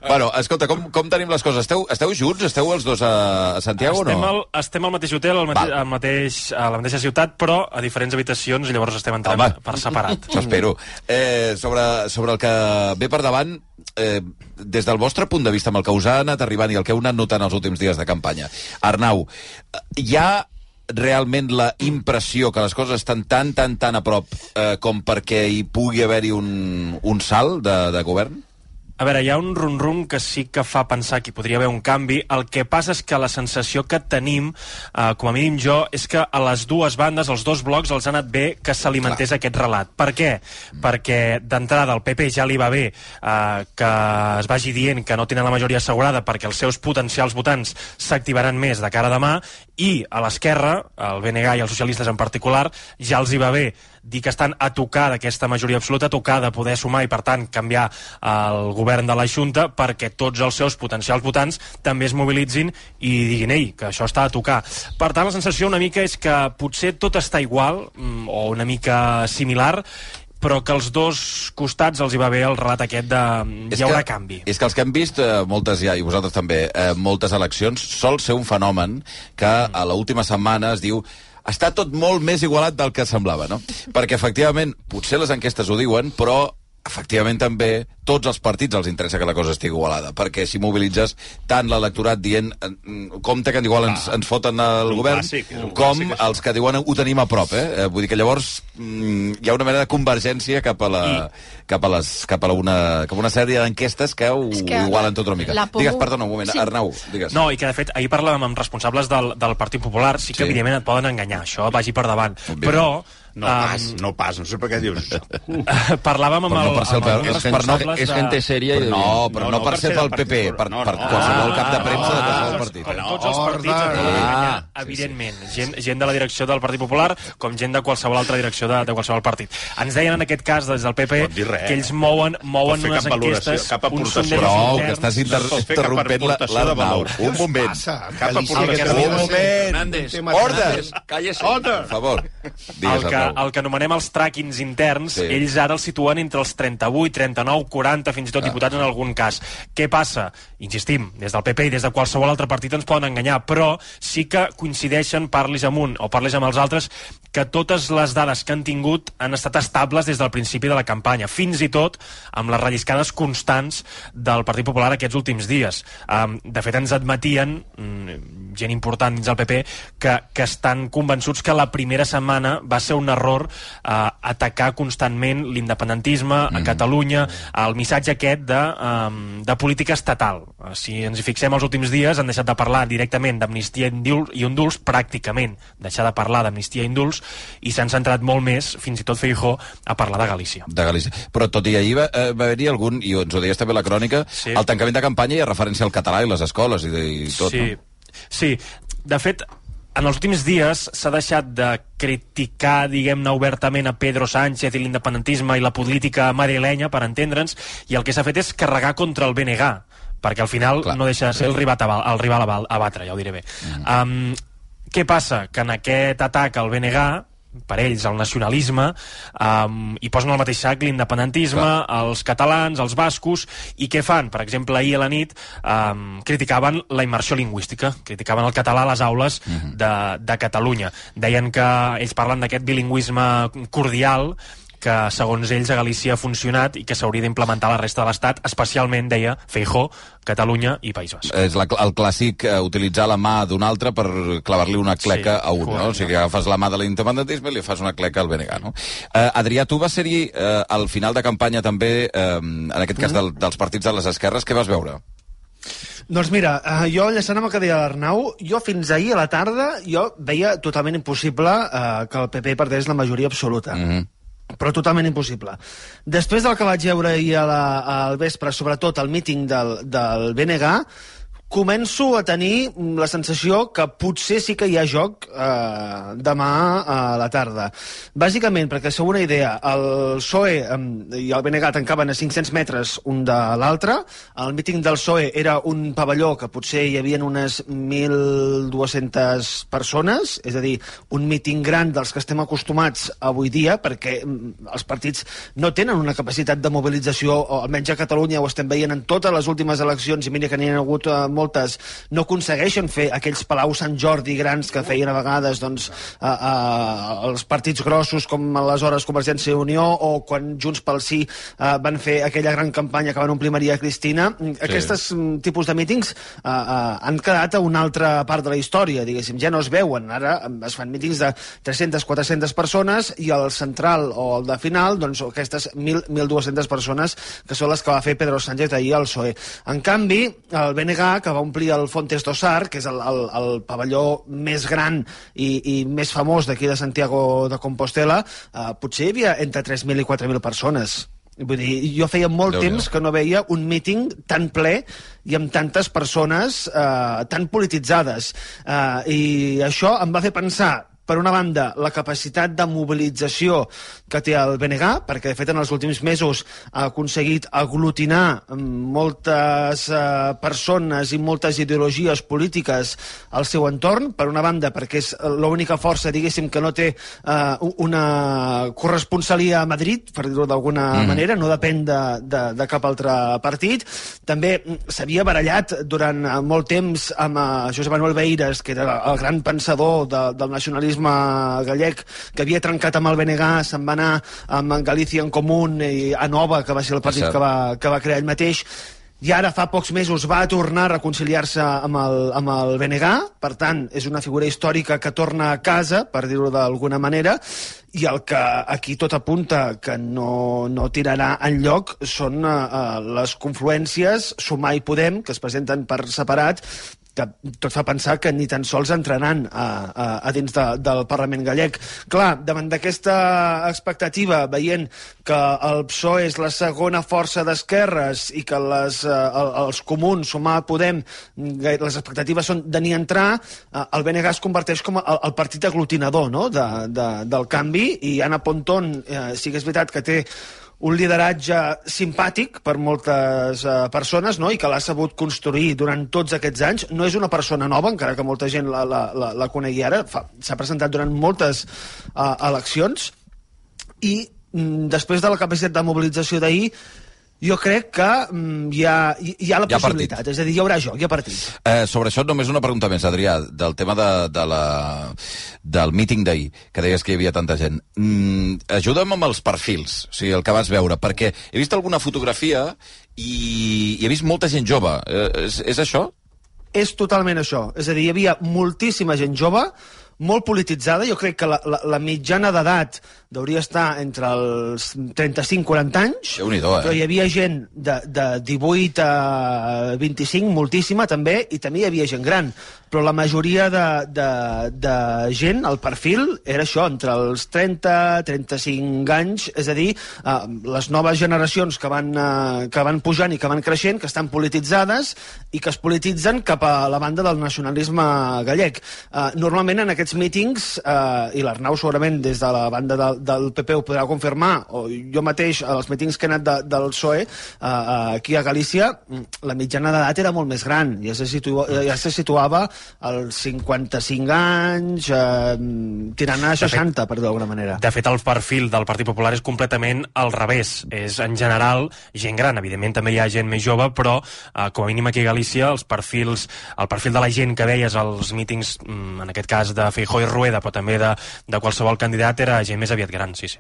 F: Bueno, escolta, com, com tenim les coses? Esteu, esteu junts? Esteu els dos a, Santiago
S: estem,
F: o no?
S: al, estem al mateix hotel, al mate,
F: Val.
S: al mateix, a la mateixa ciutat, però a diferents habitacions, i llavors estem entrant
F: Home.
S: per separat.
F: Això espero. Eh, sobre, sobre el que ve per davant, eh, des del vostre punt de vista, amb el que us ha anat arribant i el que heu anat notant els últims dies de campanya, Arnau, eh, hi ha realment la impressió que les coses estan tan, tan, tan a prop eh, com perquè hi pugui haver-hi un, un salt de, de govern?
S: A veure, hi ha un rum-rum que sí que fa pensar que hi podria haver un canvi. El que passa és que la sensació que tenim, eh, com a mínim jo, és que a les dues bandes, els dos blocs, els ha anat bé que s'alimentés aquest relat. Per què? Perquè d'entrada al PP ja li va bé eh, que es vagi dient que no tenen la majoria assegurada perquè els seus potencials votants s'activaran més de cara a demà i a l'esquerra, el BNG i els socialistes en particular, ja els hi va bé dir que estan a tocar d'aquesta majoria absoluta, a tocar de poder sumar i, per tant, canviar el govern de la Junta perquè tots els seus potencials votants també es mobilitzin i diguin, ei, que això està a tocar. Per tant, la sensació una mica és que potser tot està igual, mm, o una mica similar, però que als dos costats els hi va bé el relat aquest de hi haurà
F: que,
S: canvi.
F: És que els que hem vist eh, moltes ja, i vosaltres també, eh, moltes eleccions, sol ser un fenomen que a l'última setmana es diu està tot molt més igualat del que semblava, no? Perquè, efectivament, potser les enquestes ho diuen, però efectivament també tots els partits els interessa que la cosa estigui igualada, perquè si mobilitzes tant l'electorat dient mm, compte que igual ens, ens foten el
H: un
F: govern,
H: clàssic,
F: com
H: clàssic,
F: els que diuen ho tenim a prop, eh? Eh, Vull dir que llavors mm, hi ha una mena de convergència cap a, la, cap a, les, cap a la una, cap a una sèrie d'enquestes que ho, ho
S: que
F: igualen tot una mica.
S: por-
F: Digues, perdona, un moment,
S: Sí.
F: Arnau, digues.
S: No, i que de fet ahir parlàvem amb responsables del, del Partit Popular, sí que
F: Sí.
S: evidentment et poden enganyar, això vagi per davant. Però...
H: No pas, no pas, no sé per què dius això.
S: Parlàvem amb,
F: Per no
S: el,
F: per ser el
S: amb els
F: no-
S: responsables...
K: és
S: de...
K: gente seria i de
F: No, però no, per ser del PP, per, per qualsevol cap de premsa de qualsevol partit.
S: Com tots els partits guanyar, evidentment. Gent, gent de la direcció del Partit Popular, com gent de qualsevol altra direcció de, de qualsevol partit. Ens deien en aquest cas, des del PP,
H: res.
S: que ells mouen, mouen
H: fer
S: unes enquestes,
H: cap
S: uns
F: Prou,
S: interns.
F: que estàs inter
H: No
F: interrompent la-
H: aportació de
F: l'Arnau.
H: valor.
F: Un moment.
H: Cap aportació
S: El
F: Un moment. Order.
K: Cállese.
F: Per favor. Digues,
S: el que, anomenem els tràquings interns,
F: Sí.
S: ells ara els situen entre els 38, 39, 40, fins i tot
F: Ah.
S: diputats en algun cas. Què passa? Insistim, des del PP i des de qualsevol altre partit ens poden enganyar, però sí que coincideixen, parlis amb un o parlis amb els altres, que totes les dades que han tingut han estat estables des del principi de la campanya, fins i tot amb les relliscades constants del Partit Popular aquests últims dies. Um, de fet, ens admetien, mm, gent important dins del PP, que, que estan convençuts que la primera setmana va ser un error uh, atacar constantment l'independentisme a Catalunya, el missatge aquest de, um, de política estatal. Uh, si ens hi fixem els últims dies, han deixat de parlar directament d'amnistia i indul- i indults, pràcticament deixar de parlar d'amnistia i indults, i s'han centrat molt més, fins i tot Feijó, a parlar de Galícia.
F: de Galícia. Però tot i ahir va, eh, va haver-hi algun, i ens ho deies també la crònica,
S: Sí.
F: el tancament de campanya i a referència al català i les escoles i, de, i tot,
S: sí,
F: no?
S: sí. De fet, en els últims dies s'ha deixat de criticar, diguem-ne, obertament a Pedro Sánchez i l'independentisme i la política madrilenya, per entendre'ns, i el que s'ha fet és carregar contra el BNG, perquè al final Clar. no deixa de ser el rival a, el rival a, ba- a batre, ja ho diré bé. Mm. Um, què passa? Que en aquest atac al BNG per ells, el nacionalisme, um, i posen al mateix sac l'independentisme, els catalans, els bascos, i què fan? Per exemple, ahir a la nit um, criticaven la immersió lingüística, criticaven el català a les aules de, de Catalunya. Deien que ells parlen d'aquest bilingüisme cordial que segons ells a Galícia ha funcionat i que s'hauria d'implementar a la resta de l'Estat, especialment, deia Feijó, Catalunya i País Basc.
F: És la, el clàssic eh, utilitzar la mà d'un altre per clavar-li una cleca
S: Sí,
F: a un, no? O sigui, agafes la mà de l'independentisme i li fas una cleca al BNG, no? Eh, Adrià, tu vas ser-hi eh, al final de campanya també, eh, en aquest cas del, dels partits de les esquerres, què vas veure?
R: Doncs mira, eh, jo enllaçant amb el que deia l'Arnau, jo fins ahir a la tarda jo veia totalment impossible eh, que el PP perdés la majoria absoluta. Mm. -hmm però totalment impossible. Després del que vaig veure ahir a la, al vespre, sobretot al míting del, del BNG, començo a tenir la sensació que potser sí que hi ha joc eh, demà a la tarda. Bàsicament, perquè sou una idea, el PSOE eh, i el BNG tancaven a 500 metres un de l'altre, el míting del PSOE era un pavelló que potser hi havia unes 1.200 persones, és a dir, un míting gran dels que estem acostumats avui dia, perquè mm, els partits no tenen una capacitat de mobilització, o almenys a Catalunya ho estem veient en totes les últimes eleccions, i mira que n'hi ha hagut eh, moltes, no aconsegueixen fer aquells Palau Sant Jordi grans que feien a vegades doncs, a, a, els partits grossos com aleshores Convergència i Unió o quan Junts pel Sí eh, van fer aquella gran campanya que van omplir Maria Cristina. Sí. Aquests mm, tipus de mítings eh, eh, han quedat a una altra part de la història, diguéssim, ja no es veuen. Ara eh, es fan mítings de 300-400 persones i el central o el de final, doncs aquestes 1.000-1.200 persones que són les que va fer Pedro Sánchez ahir al PSOE. En canvi, el BNG, que va omplir el Fontes d'Ossar, que és el, el, el pavelló més gran i, i més famós d'aquí de Santiago de Compostela, eh, potser hi havia entre 3.000 i 4.000 persones. Vull dir, jo feia molt
F: Déu
R: temps que no veia un míting tan ple i amb tantes persones eh, tan polititzades. Eh, I això em va fer pensar per una banda, la capacitat de mobilització que té el BNG, perquè de fet en els últims mesos ha aconseguit aglutinar moltes eh, persones i moltes ideologies polítiques al seu entorn, per una banda perquè és l'única força, diguéssim, que no té eh, una corresponsalia a Madrid, per dir-ho d'alguna mm. manera, no depèn de, de, de cap altre partit. També mm, s'havia barallat durant molt temps amb eh, Josep Manuel Beires, que era el gran pensador de, del nacionalisme gallec, que havia trencat amb el BNG, se'n va anar amb Galícia en Comú i a Nova, que va ser el partit que va, que va crear ell mateix, i ara fa pocs mesos va tornar a reconciliar-se amb, el, amb el BNG, per tant, és una figura històrica que torna a casa, per dir-ho d'alguna manera, i el que aquí tot apunta que no, no tirarà en lloc són uh, les confluències Sumar i Podem, que es presenten per separat, tot fa pensar que ni tan sols entraran a, a, a dins de, del Parlament gallec. Clar, davant d'aquesta expectativa, veient que el PSOE és la segona força d'esquerres i que les, eh, el, els comuns, Sumar, Podem, les expectatives són de ni entrar, eh, el BNG es converteix com el, el partit aglutinador no? de, de, del canvi i Anna Pontón, eh, sí que és veritat que té un lideratge simpàtic per moltes eh, persones no? i que l'ha sabut construir durant tots aquests anys. No és una persona nova, encara que molta gent la, la, la, la conegui ara. S'ha presentat durant moltes eh, eleccions i mm, després de la capacitat de mobilització d'ahir jo crec que mm, hi, ha, hi ha la
F: Hi ha
R: possibilitat. És a dir, hi haurà joc, hi ha partit.
F: Eh, sobre això només una pregunta més, Adrià, del tema de, de la, del míting d'ahir, que deies que hi havia tanta gent. Mm, ajuda'm amb els perfils, o sigui, el que vas veure, perquè he vist alguna fotografia i, i he vist molta gent jove. Eh, és, és això?
R: És totalment això. És a dir, hi havia moltíssima gent jove, molt polititzada. Jo crec que la, la, la mitjana d'edat hauria estar entre els 35-40 anys.
F: Déu-n'hi-do, eh?
R: Però hi havia gent de, de 18 a 25, moltíssima també, i també hi havia gent gran. Però la majoria de, de, de gent, el perfil, era això, entre els 30 35 anys, és a dir, eh, les noves generacions que van, eh, que van pujant i que van creixent, que estan polititzades i que es polititzen cap a la banda del nacionalisme gallec. Eh, normalment en aquests mítings, eh, i l'Arnau segurament des de la banda del, del PP ho podrà confirmar, o jo mateix als mítings que he anat de, del PSOE eh, aquí a Galícia, la mitjana d'edat era molt més gran, ja se, situa, ja se situava als 55 anys, eh, tirant a 60, per dir d'alguna manera.
S: De fet, el perfil del Partit Popular és completament al revés. És, en general, gent gran. Evidentment, també hi ha gent més jove, però, eh, com a mínim aquí a Galícia, els perfils, el perfil de la gent que veies als mítings, mm, en aquest cas de Feijó i Rueda, però també de, de qualsevol candidat, era gent més aviat gran, sí, sí.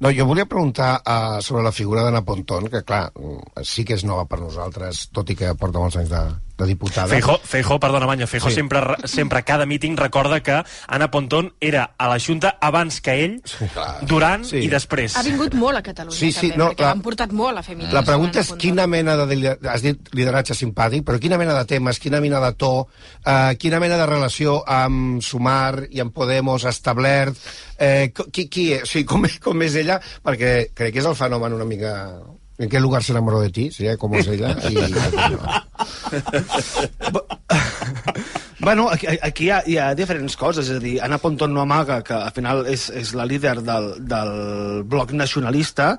G: No, jo volia preguntar uh, sobre la figura d'Anna Pontón, que clar, mm, sí que és nova per nosaltres, tot i que porta molts anys de, de diputada.
S: Feijó, Feijó, perdona, Manya, Feijó
G: Sí.
S: sempre, sempre a cada míting recorda que Ana Pontón era a la Junta abans que ell, sí, durant
G: Sí.
S: i després.
Q: Ha vingut molt a Catalunya,
G: Sí, sí,
Q: també,
G: no,
Q: perquè
G: la-
Q: l'han portat molt a feminisme.
G: La pregunta és quina mena de... Has dit lideratge simpàtic, però quina mena de temes, quina mena de to, eh, quina mena de relació amb Sumar i amb Podemos ha establert, eh, qui, qui és, o sigui, com, com és ella, perquè crec que és el fenomen una mica... ¿En qué lugar se enamoró de ti? Sería como es ella. Y,
R: Bueno, aquí, aquí hi, ha, hi ha diferents coses, és a dir, Anna Pontón no amaga que al final és, és la líder del, del bloc nacionalista,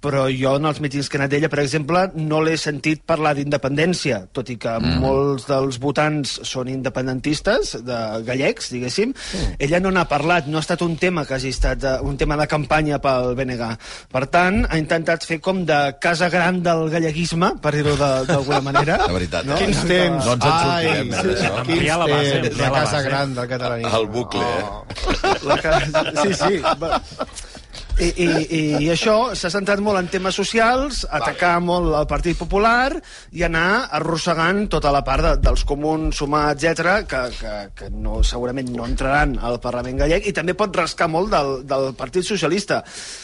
R: però jo en els mítings que he anat d'ella, per exemple, no l'he sentit parlar d'independència, tot i que mm. molts dels votants són independentistes, de gallecs, diguéssim. Mm. Ella no n'ha parlat, no ha estat un tema que hagi estat eh, un tema de campanya pel BNG. Per tant, ha intentat fer com de casa gran del galleguisme, per dir-ho de- d'alguna manera.
F: La veritat,
R: No?
F: eh?
G: Quins temps!
F: No ens en sortirem,
G: Ai,
F: eh, d'això.
G: quins
S: la base,
G: temps, la
S: la
G: casa
S: base.
G: gran del catalanisme.
F: El bucle, eh?
R: La que... Sí, sí. Va. I, i, I això s'ha centrat molt en temes socials, atacar molt el Partit Popular i anar arrossegant tota la part de, dels comuns, sumar, etc que, que, que no, segurament no entraran al Parlament gallec i també pot rascar molt del, del Partit Socialista.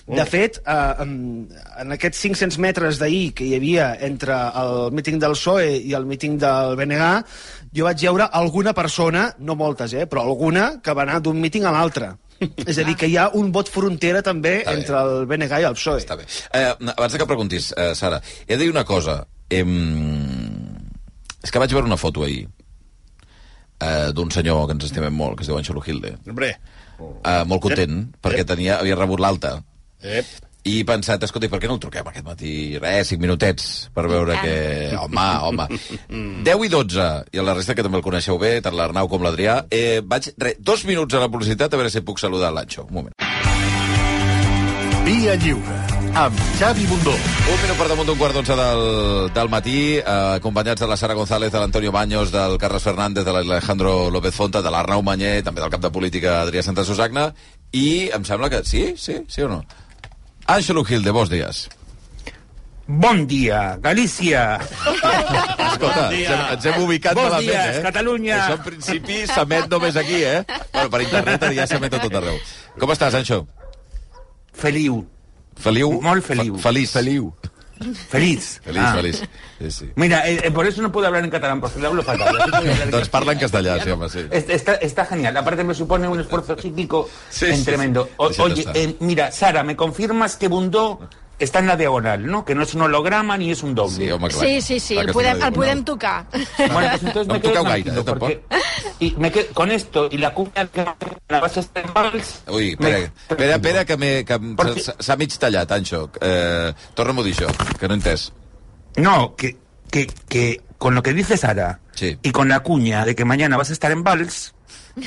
R: De fet, eh, en, en aquests 500 metres d'ahir que hi havia entre el míting del PSOE i el míting del BNG, jo vaig veure alguna persona, no moltes, eh, però alguna, que va anar d'un míting a l'altre. És a dir, que hi ha un vot frontera també
F: Està bé.
R: entre el BNG i el PSOE.
F: Està bé. Eh, abans que preguntis, eh, Sara, he de dir una cosa. Em... És que vaig veure una foto ahir eh, d'un senyor que ens estimem molt, que es diu Anxelo Gilde.
H: Hombre.
F: Eh, molt content, perquè tenia, havia rebut l'alta.
H: Ep.
F: I he pensat, escolta, per què no el truquem aquest matí? Res, 5 minutets, per veure que... Home, home. 10 i 12, i a la resta que també el coneixeu bé, tant l'Arnau com l'Adrià. Eh, vaig, re, dos minuts a la publicitat, a veure si puc saludar l'Anxo. Un moment.
J: Via Lliure, amb Xavi Bundó.
F: Un minut per damunt d'un quart d'onze del, del matí, eh, acompanyats de la Sara González, de l'Antonio Baños, del Carles Fernández, de l'Alejandro López Fonta, de l'Arnau Manyer, també del cap de política Adrià Santa Susagna, i em sembla que... Sí? Sí? Sí o no? Àngelo Gilde, bons dies.
T: Bon dia, Galícia.
F: Escolta, ens hem, ens hem ubicat
T: Bons
F: malament,
T: dies,
F: eh?
T: Catalunya.
F: Això en principi s'emet només aquí, eh? Bueno, per internet ja s'emet a tot arreu. Com estàs, Anxo?
T: Feliu.
F: Feliu?
T: Molt feliu.
F: Fe feliç.
T: Feliu. Feliz.
F: Feliz,
T: Ah.
F: feliç. Sí, sí.
T: Mira, eh, eh, por eso no puedo hablar en catalán, porque lo hablo fatal. así que voy a hablar en
F: Doncs parla en castellà, sí, home, sí.
T: Está, está genial. Aparte me supone un esfuerzo psíquico
F: Sí,
T: en
F: sí,
T: tremendo. O-
F: Deixa't
T: oye, eh, mira, Sara, ¿me confirmas que Bundó está en la diagonal, no? Que no es un holograma ni es un doble.
F: Sí, home,
Q: Sí, sí, sí, el podem, el podem tocar.
T: Bueno, pues entonces
F: No
T: me quedo
F: gaire, eh, tampoc.
T: porque- y me quedo con esto y la cuña que la vas a estar en vals,
F: Ui,
T: me-
F: espera, espera, espera que m'he- que em- s'ha- mig tallat, Anxo. Eh, Torna'm a dir això, que no he entès.
T: No, que, que, que con lo que dice Sara y con la cuña de que mañana vas a estar en Vals,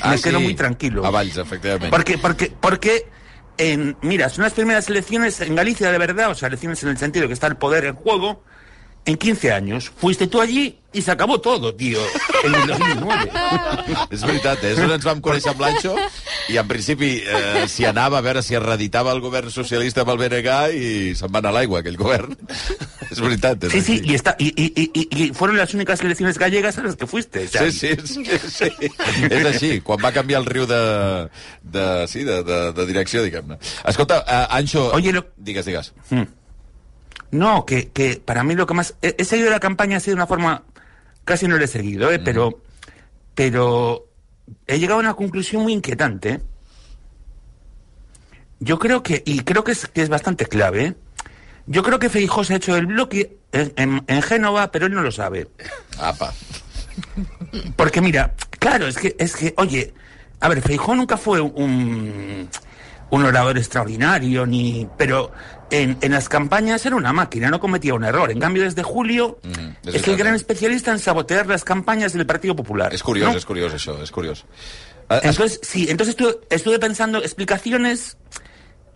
F: Ah,
T: me quedo
F: sí.
T: muy tranquilo.
F: A Valls, efectivament.
T: Porque, porque, porque en, mira, son las primeras elecciones en Galicia de verdad, o sea, elecciones en el sentido que está el poder en juego, en 15 años. Fuiste tú allí y se acabó todo, tío, en el 2009.
F: És veritat, eh? és on ens vam conèixer amb l'Anxo i en principi eh, s'hi anava a veure si es reeditava el govern socialista amb el BNG i se'n va anar a l'aigua aquell govern. és veritat, és
T: Sí, sí, y, está, y, y, y, y- fueron las únicas elecciones gallegas a las que fuiste.
F: Sí, sí, sí, sí. és així, quan va canviar el riu de, de, sí, de, de, de direcció, diguem-ne. Escolta, uh, Anxo...
T: Oye, lo...
F: Digues, digues.
T: Hmm. No, que, que para mí lo que más... He, he seguido la campaña así de una forma... Casi no lo he seguido, ¿eh? pero, pero he llegado a una conclusión muy inquietante. ¿eh? Yo creo que, y creo que es, que es bastante clave, ¿eh? yo creo que Feijó se ha hecho el bloque en, en- en Génova, pero él no lo sabe.
F: Apa.
T: Porque mira, claro, es que, es que, oye, a ver, Feijó nunca fue un, un orador extraordinario, ni, pero en, en las campañas era una máquina, no cometía un error. En cambio, desde julio
F: és
T: es el gran especialista en sabotear las campañas del Partido Popular.
F: És curiós,
T: ¿no?
F: és curiós, això, és curiós.
T: Entonces, sí, entonces estuve, estuve pensando explicaciones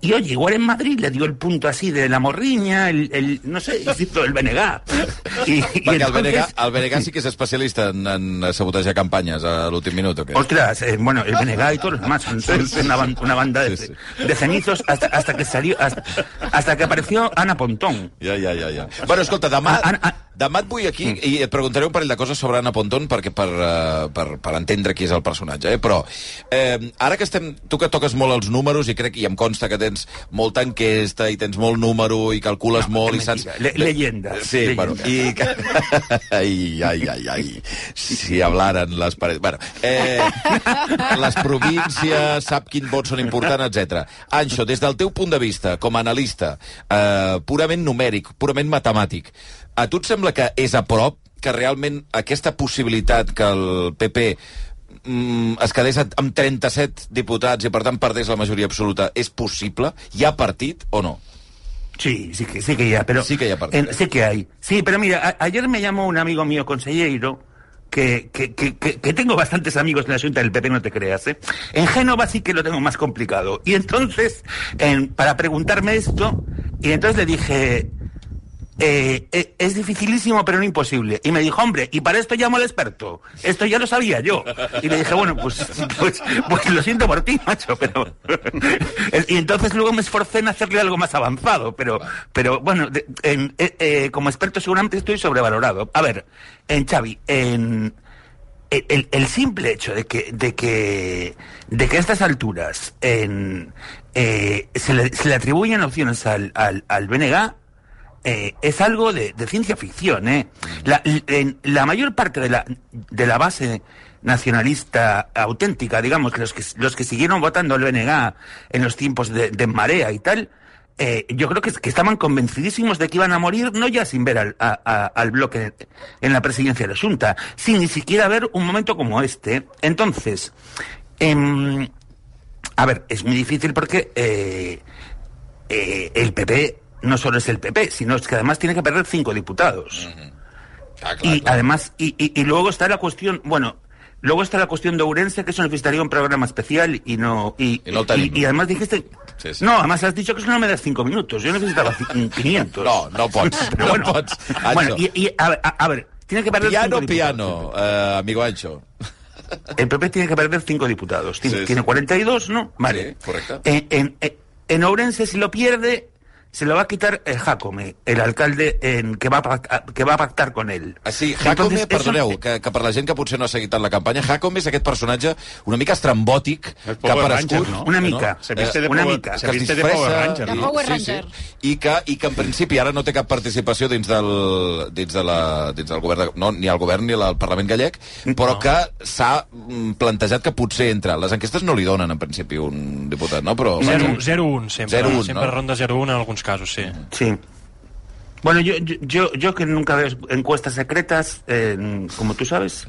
T: y oye, igual en Madrid le dio el punto así de la morriña, el, el no sé, el BNG. Y, y
F: Perquè el
T: entonces-
F: el BNG sí que és especialista en, en sabotejar campanyes a l'últim minut, o què?
T: Ostras, eh, bueno, el BNG y todos los demás son, son una, ban- una banda de, de cenizos hasta, hasta que salió, hasta, hasta que apareció Ana Pontón.
F: Ja, ja, ja, ja. Bueno, escolta, demà, demà et vull aquí i et preguntaré un parell de coses sobre Anna Pontón perquè per, uh, per, per entendre qui és el personatge, eh? però eh, ara que estem... Tu que toques molt els números i crec i em consta que tens molta enquesta i tens molt número i calcules no, molt i saps...
T: Le- leyenda.
F: Sí,
T: leyenda.
F: bueno, i... ai, ai, ai, ai. Si hablaran les parets... Bueno, eh, les províncies, sap quin vot són importants, etc. Anxo, des del teu punt de vista, com a analista, eh, purament numèric, purament matemàtic, a tu et sembla que és a prop que realment aquesta possibilitat que el PP mm, es quedés amb 37 diputats i per tant perdés la majoria absoluta és possible? Hi ha partit o no?
T: Sí, sí que, sí que ya, pero...
F: Sí que ya
T: en- sí que hay. Sí, pero mira, a- ayer me llamó un amigo mío consejero, que, que, que, que- que tengo bastantes amigos en la Junta del PP, no te creas, ¿eh? En Génova sí que lo tengo más complicado. Y entonces, en- para preguntarme esto, y entonces le dije... eh, eh, es dificilísimo, pero no imposible. Y me dijo, hombre, y para esto llamo al experto. Esto ya lo sabía yo. Y le dije, bueno, pues, pues, pues lo siento por ti, macho, pero... y entonces luego me esforcé en hacerle algo más avanzado, pero, pero bueno, eh, eh, como experto seguramente estoy sobrevalorado. A ver, en Xavi, en... El simple hecho de que, de que, de que a estas alturas en, eh, se, le, se le atribuyen opciones al, al, al BNG eh, es algo de, ciencia ficción. ¿eh? La, mayor parte de la, de la base nacionalista auténtica, digamos, los que, los que siguieron votando al BNG en los tiempos de, marea y tal, eh, yo creo que, que estaban convencidísimos de que iban a morir, no ya sin ver al, bloque en la presidencia de la Junta, sin ni siquiera ver un momento como este. Entonces, em, a ver, es muy difícil porque eh, eh, el PP no solo es el PP, sino es que además tiene que perder cinco diputados. y además, y, y- y luego está la cuestión, bueno, luego está la cuestión de Ourense, que eso necesitaría un programa especial y no... Y,
F: Y no
T: además dijiste...
F: Sí, sí.
T: No, además has dicho que eso no me das cinco minutos, yo necesitaba ci- 500.
F: No, no pots,
T: Pero
F: no
T: bueno,
F: pots.
T: Bueno,
F: Anxo.
T: y, y a, ver, a- a ver, tiene que perder
F: Piano,
T: cinco diputados.
F: piano, eh, amigo Ancho.
T: El PP tiene que perder cinco diputados. Tiene,
F: Sí,
T: tiene 42, ¿no? Vale.
F: Sí, correcto.
T: En, en, en Ourense, si lo pierde, se lo va a quitar el Jacome, el alcalde en, que, va pactar- que va a pactar con él.
F: Ah, sí, Jacome,
T: Entonces,
F: perdoneu,
T: eso-
F: que, que per la gent que potser no ha seguit tant la campanya, Jacome és aquest personatge una mica estrambòtic que ha aparegut...
T: Ranger, no? Una mica. Se viste de
F: una
T: Power-
F: mica.
T: se
F: que
T: viste
F: es
T: de
F: disfressa
T: Power Ranger,
Q: De
F: i-
Q: Power
F: sí,
Q: Ranger.
F: Sí, i, que, I que en principi ara no té cap participació dins del, dins de la, dins del govern, de, no, ni al govern ni al Parlament gallec, però que s'ha mm, plantejat que potser entra. Les enquestes no li donen en principi un diputat, no? Però,
S: 0-1 sempre,
F: 0-1,
S: sempre
F: no?
S: ronda 0-1 en alguns casos, sí.
T: Sí. Bueno, yo, yo- yo, yo que nunca veo encuestas secretas, eh, como tú sabes,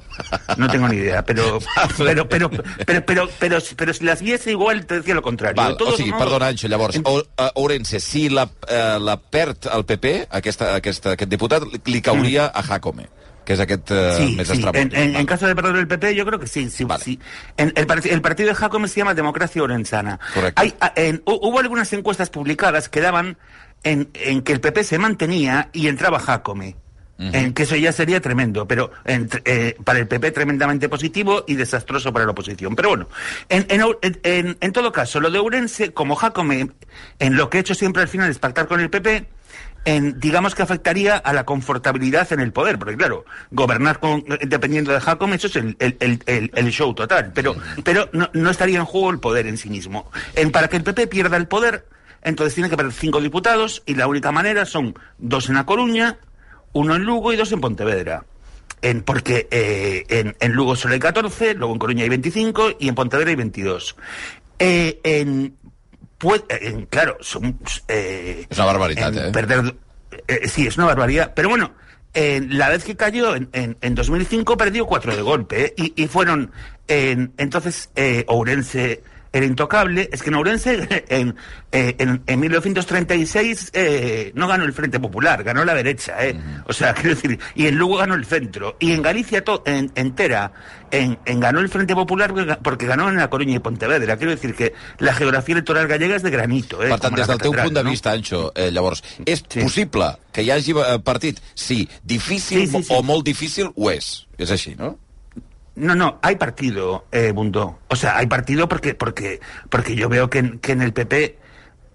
T: no tengo ni idea, pero pero pero pero pero pero, pero si las viese igual te decía lo contrario.
F: Val,
T: todos
F: o sigui,
T: modos-
F: perdona, Anxo, llavors, o, uh, Ourense, si la, uh, la perd el PP, aquesta, aquesta, aquest diputat, li, cauria a Jacome, que és aquest
T: Sí,
F: més
T: sí.
F: estrambòtic.
T: En, en- en caso de perder el PP, yo creo que sí. sí, sí. En- el, el partido de Jacome se llama Democracia Orensana. Hay, a- en- hu- hubo algunas encuestas publicadas que daban en, en que el PP se mantenía y entraba Jacome. En que eso ya sería tremendo, pero entre- eh, para el PP tremendamente positivo y desastroso para la oposición. Pero bueno, en, en, en- todo caso, lo de Ourense, como Jacome, en lo que he hecho siempre al final es pactar con el PP, en, digamos que afectaría a la confortabilidad en el poder, porque claro, gobernar con, dependiendo de Jacome, eso es el, show total, pero, pero no, estaría en juego el poder en sí mismo. En, para que el PP pierda el poder, entonces tiene que perder cinco diputados y la única manera son dos en La Coruña, uno en Lugo y dos en Pontevedra. En, porque eh, en, en Lugo solo hay 14, luego en Coruña hay 25 y en Pontevedra hay 22. Eh, en, pues, en- claro, son... eh,
F: És una barbaritat,
T: en
F: eh?
T: Perder, eh, sí, es una barbaridad. Pero bueno, en la vez que cayó en, en, en 2005 perdió cuatro de golpe. ¿eh? Y, y fueron, en, entonces, eh, Ourense era intocable. Es que en Ourense, en, eh, en, en 1936, eh, no ganó el Frente Popular, ganó la derecha. ¿eh? O sea, quiero decir, y en Lugo ganó el centro. Y en Galicia to- en, entera, en, en ganó el Frente Popular porque, ganó en La Coruña y Pontevedra. Quiero decir que la geografía electoral gallega es de granito. ¿eh?
F: Per tant, des del teu punt de
T: ¿no?
F: vista, Anxo, eh, llavors, és possible que hi hagi eh, partit? Sí. Difícil
T: Sí, sí, sí.
F: o molt difícil ho és. És així, no?
T: No, no, hay partido, eh, Bundó. O sea, hay partido porque, porque, porque yo veo que en, que en el PP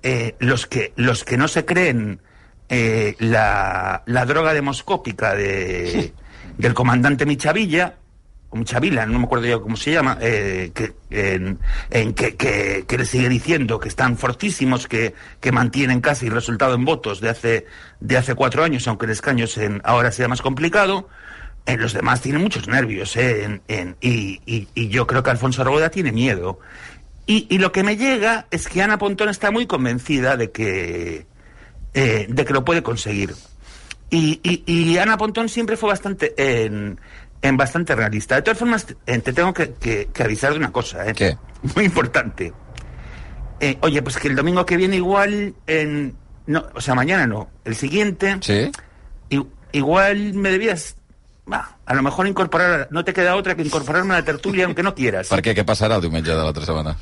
T: eh, los, que, los que no se creen eh, la, la droga demoscópica de, del comandante Michavilla, o Michavila, no me acuerdo yo cómo se llama, eh, que, en, en que, que, que le sigue diciendo que están fortísimos, que, que mantienen casi el resultado en votos de hace, de hace cuatro años, aunque el escaño se- ahora sea más complicado. Eh, los demás tienen muchos nervios, ¿eh? En- en- y, y- y yo creo que Alfonso Arboda tiene miedo. Y, y lo que me llega es que Ana Pontón está muy convencida de que, eh, de que lo puede conseguir. Y, Ana Pontón siempre fue bastante en, en bastante realista. De todas formas, te, te tengo que, que- que avisar de una cosa, ¿eh? Muy importante. Eh, oye, pues que el domingo que viene igual, en, no, o sea, mañana no, el siguiente.
F: Sí.
T: igual me debías, va, a lo mejor incorporar, no te queda otra que incorporarme a la tertulia aunque no quieras.
F: Per què? Què passarà el diumenge de l'altra setmana?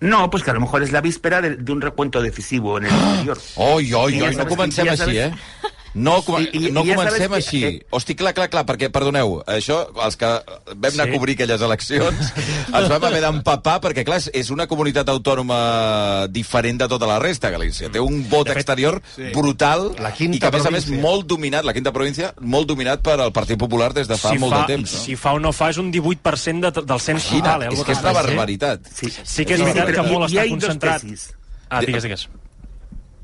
T: No, pues que a lo mejor es la víspera de, de un recuento decisivo en el exterior.
F: Oi, oi, oi, no comencem així, eh? No, com,
T: I- i-
F: no
T: i ja
F: comencem
T: que-
F: així.
T: que-
F: Hosti, clar, clar, clar, perquè, perdoneu, això, els que vam anar
S: Sí.
F: a cobrir aquelles eleccions, ens vam haver d'empapar, perquè, clar, és- una comunitat autònoma diferent de tota la resta, Galícia. Té un vot exterior
G: sí.
F: brutal
G: La quinta
F: i que, a més a més, molt dominat, la quinta província, molt dominat per al Partit Popular des de fa
S: si
F: molt
S: fa,
F: de temps. No?
S: Si fa o no fa, és un 18% de, del cens total. Eh,
F: és que és una barbaritat.
T: Sí,
S: Sí que és veritat que molt està concentrat. Ah, digues, digues.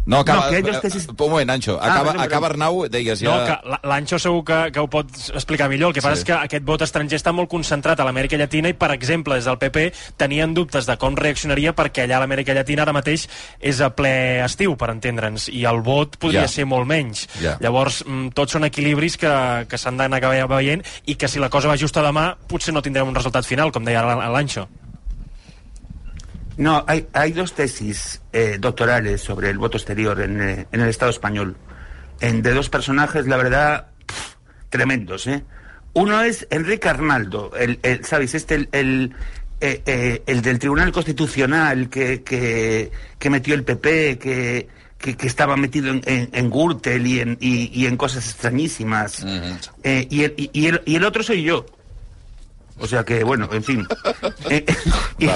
F: No, acaba,
T: No, que dos tesis-
F: Un moment, Anxo.
T: Ah,
F: Acaba,
T: perdó.
F: acaba Arnau, deies ja...
S: No, que la- l'Anxo segur que, que ho pot explicar millor. El que passa
F: Sí.
S: és que aquest vot estranger està molt concentrat a l'Amèrica Llatina i, per exemple, des del PP tenien dubtes de com reaccionaria perquè allà a l'Amèrica Llatina ara mateix és a ple estiu, per entendre'ns, i el vot podria
F: Ja.
S: ser molt menys.
F: Ja.
S: Llavors, mm, tots són equilibris que, que s'han d'anar veient i que si la cosa va justa demà potser no tindrem un resultat final, com deia l'A- l'Anxo.
T: No, hay, hay dos tesis eh, doctorales sobre el voto exterior en, eh, en el Estado español. En, de dos personajes, la verdad, pff, tremendos, ¿eh? Uno es Enrique Arnaldo, el, el, ¿sabéis? Este, el, el, eh, eh, el del Tribunal Constitucional que, que, que metió el PP, que, que, que estaba metido en, en, en Gürtel y en, y, y en cosas extrañísimas. Eh, y, el, y el, y el otro soy yo. O sea que, bueno, en fin. Eh, y,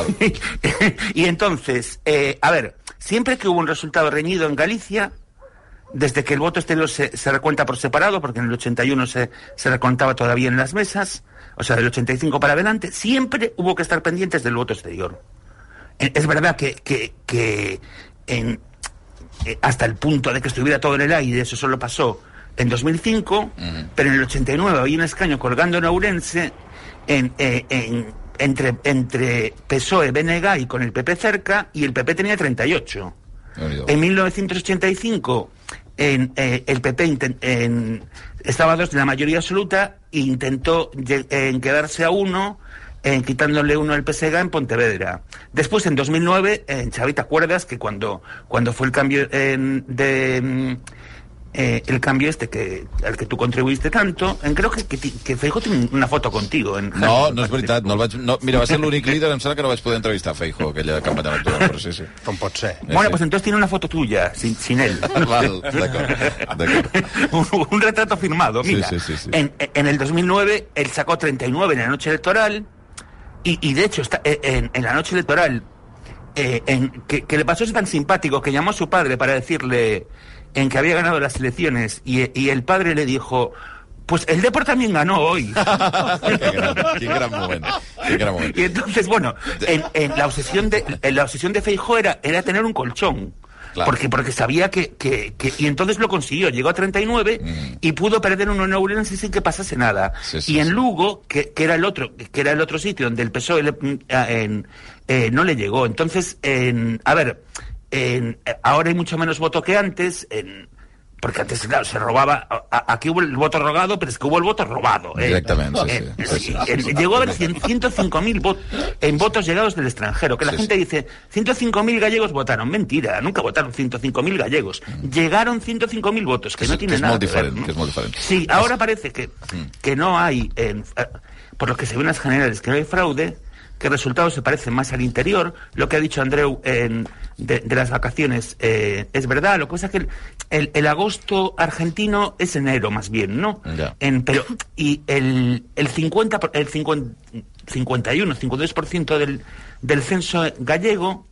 T: y entonces, eh, a ver, siempre que hubo un resultado reñido en Galicia, desde que el voto exterior se, se recuenta por separado, porque en el 81 se, se recontaba todavía en las mesas, o sea, del 85 para adelante, siempre hubo que estar pendientes del voto exterior. Eh, Es verdad que, que, que en, eh, hasta el punto de que estuviera todo en el aire, eso solo pasó en 2005, pero en el 89 había un escaño colgando en Ourense en, eh, en- entre, entre PSOE, BNG y con el PP cerca, y el PP tenía 38. En 1985 en, eh, el PP en- estaba dos de la mayoría absoluta e intentó en quedarse a uno en quitándole uno al PSG en Pontevedra. Después, en 2009, en Xavi, ¿te acuerdas que cuando, cuando fue el cambio en- de... eh, el cambio este que al que tú contribuiste tanto, en, creo que, que, Feijóo tiene una foto contigo. En
F: No, no és veritat. No el vaig, no, mira, va ser l'únic líder, em sembla que no vaig poder entrevistar Feijo aquella campanya electoral, però sí, sí.
H: Com pot ser?
T: Bueno, pues entonces tiene una foto tuya, sin, sin él.
F: Val, d'acord,
T: un, un retrato firmado,
F: Sí,
T: mira.
F: sí, sí, sí.
T: En, en el 2009 él sacó 39 en la noche electoral y, y de hecho está, eh, en, en la noche electoral eh, en, que, que le pasó eso tan simpático que llamó a su padre para decirle en que había ganado las elecciones y, y el padre le dijo pues el Depor también ganó hoy.
F: qué, gran, qué gran moment. Qué gran moment.
T: Y entonces, bueno, en, en la obsesión de en la obsesión de Feijóo era, era tener un colchón.
F: Claro.
T: Porque, porque sabía que, que, que- Y entonces lo consiguió. Llegó a 39 y pudo perder uno en Ourense sin que pasase nada.
F: Sí, sí,
T: y en. Lugo, que, que era el otro que era el otro sitio donde el PSOE le- mm, ah, en- eh, no le llegó. Entonces, en, a ver, en- eh, ahora hay mucho menos voto que antes. En, porque antes, claro, se robaba. Aquí hubo el voto rogado, pero es que hubo el voto robado. ¿eh?
F: Directamente, sí,
T: Eh,
F: sí, sí, sí,
T: eh,
F: sí.
T: Llegó a haber 100 105.000 votos en votos llegados del extranjero. Que la gente dice, 105.000 gallegos votaron. Mentira, nunca votaron 105.000 gallegos. Llegaron 105.000 votos, que
F: Mm. Que
T: no
F: que
T: tiene nada
F: molt
T: que ver,
F: diferent,
T: ¿no?
F: que és molt diferent.
T: Sí, ahora parece que,
F: Mm.
T: que no hay, eh, por lo que se ve en las generales, que no hay fraude, que el resultado se parece más al interior. Lo que ha dicho Andreu en- de, de las vacaciones eh, es verdad. Lo que pasa es que el, el- el agosto argentino es enero, más bien, ¿no? En, pero, y el, el 50, por- el 50 51, 52% del, del censo gallego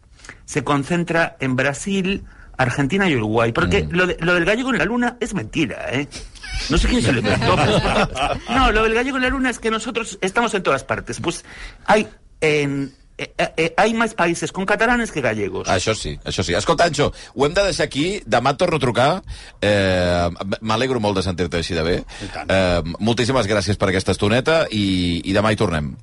T: se concentra en Brasil, Argentina y Uruguay. Porque
F: Mm.
T: lo, de- lo del gallego en la luna es mentira, ¿eh? No sé quién se lo inventó. pero- No, lo del gallego en la luna es que nosotros estamos en todas partes. Pues hay en, eh, eh, hay más países con catalanes que gallegos.
F: Això sí, això sí. Escolta, Anxo, ho hem de deixar aquí. Demà et torno a trucar. Eh, M'alegro molt de sentir-te així de bé. Eh, moltíssimes gràcies per aquesta estoneta i, i demà hi tornem.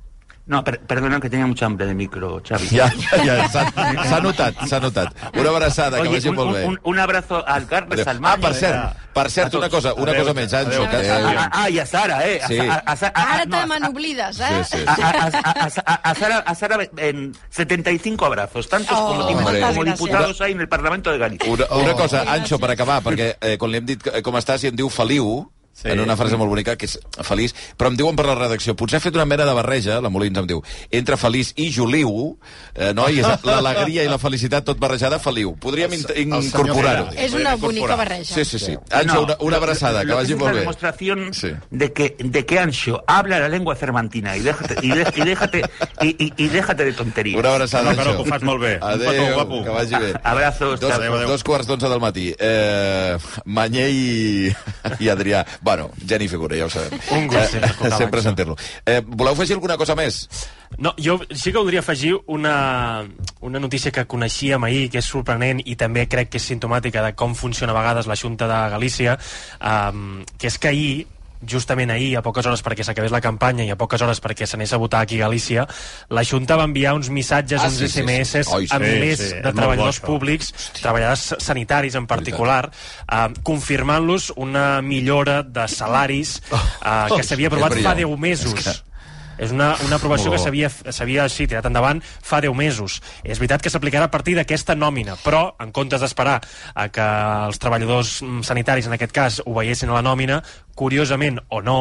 T: No, per- perdona que tenía mucha hambre de micro, Xavi.
F: Ja, ja, s'ha s'ha notat, s'ha notat. Una abraçada, que
T: Oye,
F: vagi
T: un,
F: molt bé.
T: un, un abrazo al Carles, al
F: Ah,
T: Mario.
F: per cert, per cert, una cosa, una cosa més, Anxo. Que,
T: Ah, ah, y a Sara, ¿eh? A,
F: Sí.
T: Sa- a Sa- a-
Q: Ara te me n'oblides, eh?
F: Sí, sí.
T: a- a- a- a- a Sara, a Sara en 75 abrazos, tantos
Q: Oh,
T: como,
F: hombre.
T: como diputados hay en el Parlamento de Galicia.
F: Una, una cosa, Anxo, per acabar, perquè eh, quan li hem dit eh, com estàs i em diu Feliu, sí, en una frase molt bonica, que és feliç, però em diuen per la redacció, potser ha fet una mena de barreja, la Molins em diu, entre feliç i Juliu, eh, no? I és l'alegria i la felicitat tot barrejada, Feliu. Podríem incorporar-ho.
Q: És una bonica barreja.
F: Sí, sí, sí. Anxo, una, una abraçada, que vagi molt
T: una
F: bé.
T: demostración
F: Sí.
T: de que de que Anxo habla la lengua cervantina y déjate y, de- y déjate y, y- y déjate de tonterías.
F: Una abraçada, Anxo.
H: que ho fas molt bé. Un
F: Adéu,
H: petó guapo.
F: que vagi bé.
T: Abrazos.
F: Dos,
T: chao.
F: dos quarts d'onze del matí. Eh, Manyer i, i Adrià. Bueno, geni figura, ja ho sabem.
S: Un gust sempre escoltar
F: sempre sentir-lo. Eh, voleu afegir alguna cosa més?
S: No, jo sí que voldria afegir una, una notícia que coneixíem ahir, que és sorprenent i també crec que és sintomàtica de com funciona a vegades la Junta de Galícia, um, que és que ahir justament ahir, a poques hores perquè s'acabés la campanya i a poques hores perquè s'anés a votar aquí a Galícia, la Junta va enviar uns missatges,
F: Ah,
S: uns
F: sí, sí, sí.
S: SMS
F: Oi, sí,
S: a milers
H: sí, és
S: de treballadors
H: bo,
S: públics, treballadors sanitaris en particular, uh, confirmant-los una millora de salaris uh, que s'havia aprovat fa
F: brillant.
S: 10 mesos.
F: És que-
S: És una, una aprovació
F: Molt
S: que s'havia així tirat endavant fa 10 mesos. És veritat que s'aplicarà a partir d'aquesta nòmina, però en comptes d'esperar a que els treballadors mm, sanitaris, en aquest cas, ho veiessin a la nòmina, curiosament o no,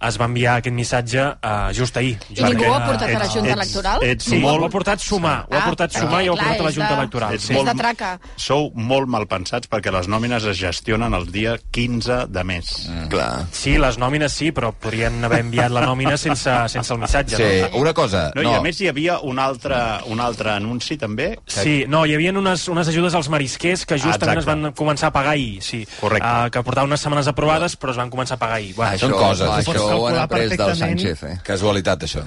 S: es va enviar aquest missatge uh, just ahir.
Q: I ningú ho ha portat a la Junta Electoral?
S: sí, molt... ho ha portat sumar, ho ha
Q: Ah,
S: portat sumar i ho ha portat a la Junta
Q: de-
S: Electoral.
Q: és de traca.
H: Sou molt mal pensats perquè les nòmines es gestionen el dia 15 de mes.
F: Mm.
K: Clar.
S: Sí, les nòmines sí, però podrien haver enviat la nòmina sense, sense el missatge.
F: Sí,
S: no?
F: una cosa,
H: No,
F: no.
H: I a més hi havia un altre, un altre anunci també. Que...
S: Sí, no, hi havia unes, unes ajudes als marisquers que justament
H: Exacte.
S: es van començar a pagar ahir, sí.
H: Correcte.
S: Uh, que portaven unes setmanes aprovades, però es van començar a pagar ahir. Bueno,
F: Són coses, això ho han
R: calcular
F: après del
R: perfectament.
F: Sánchez, eh? Casualitat, això.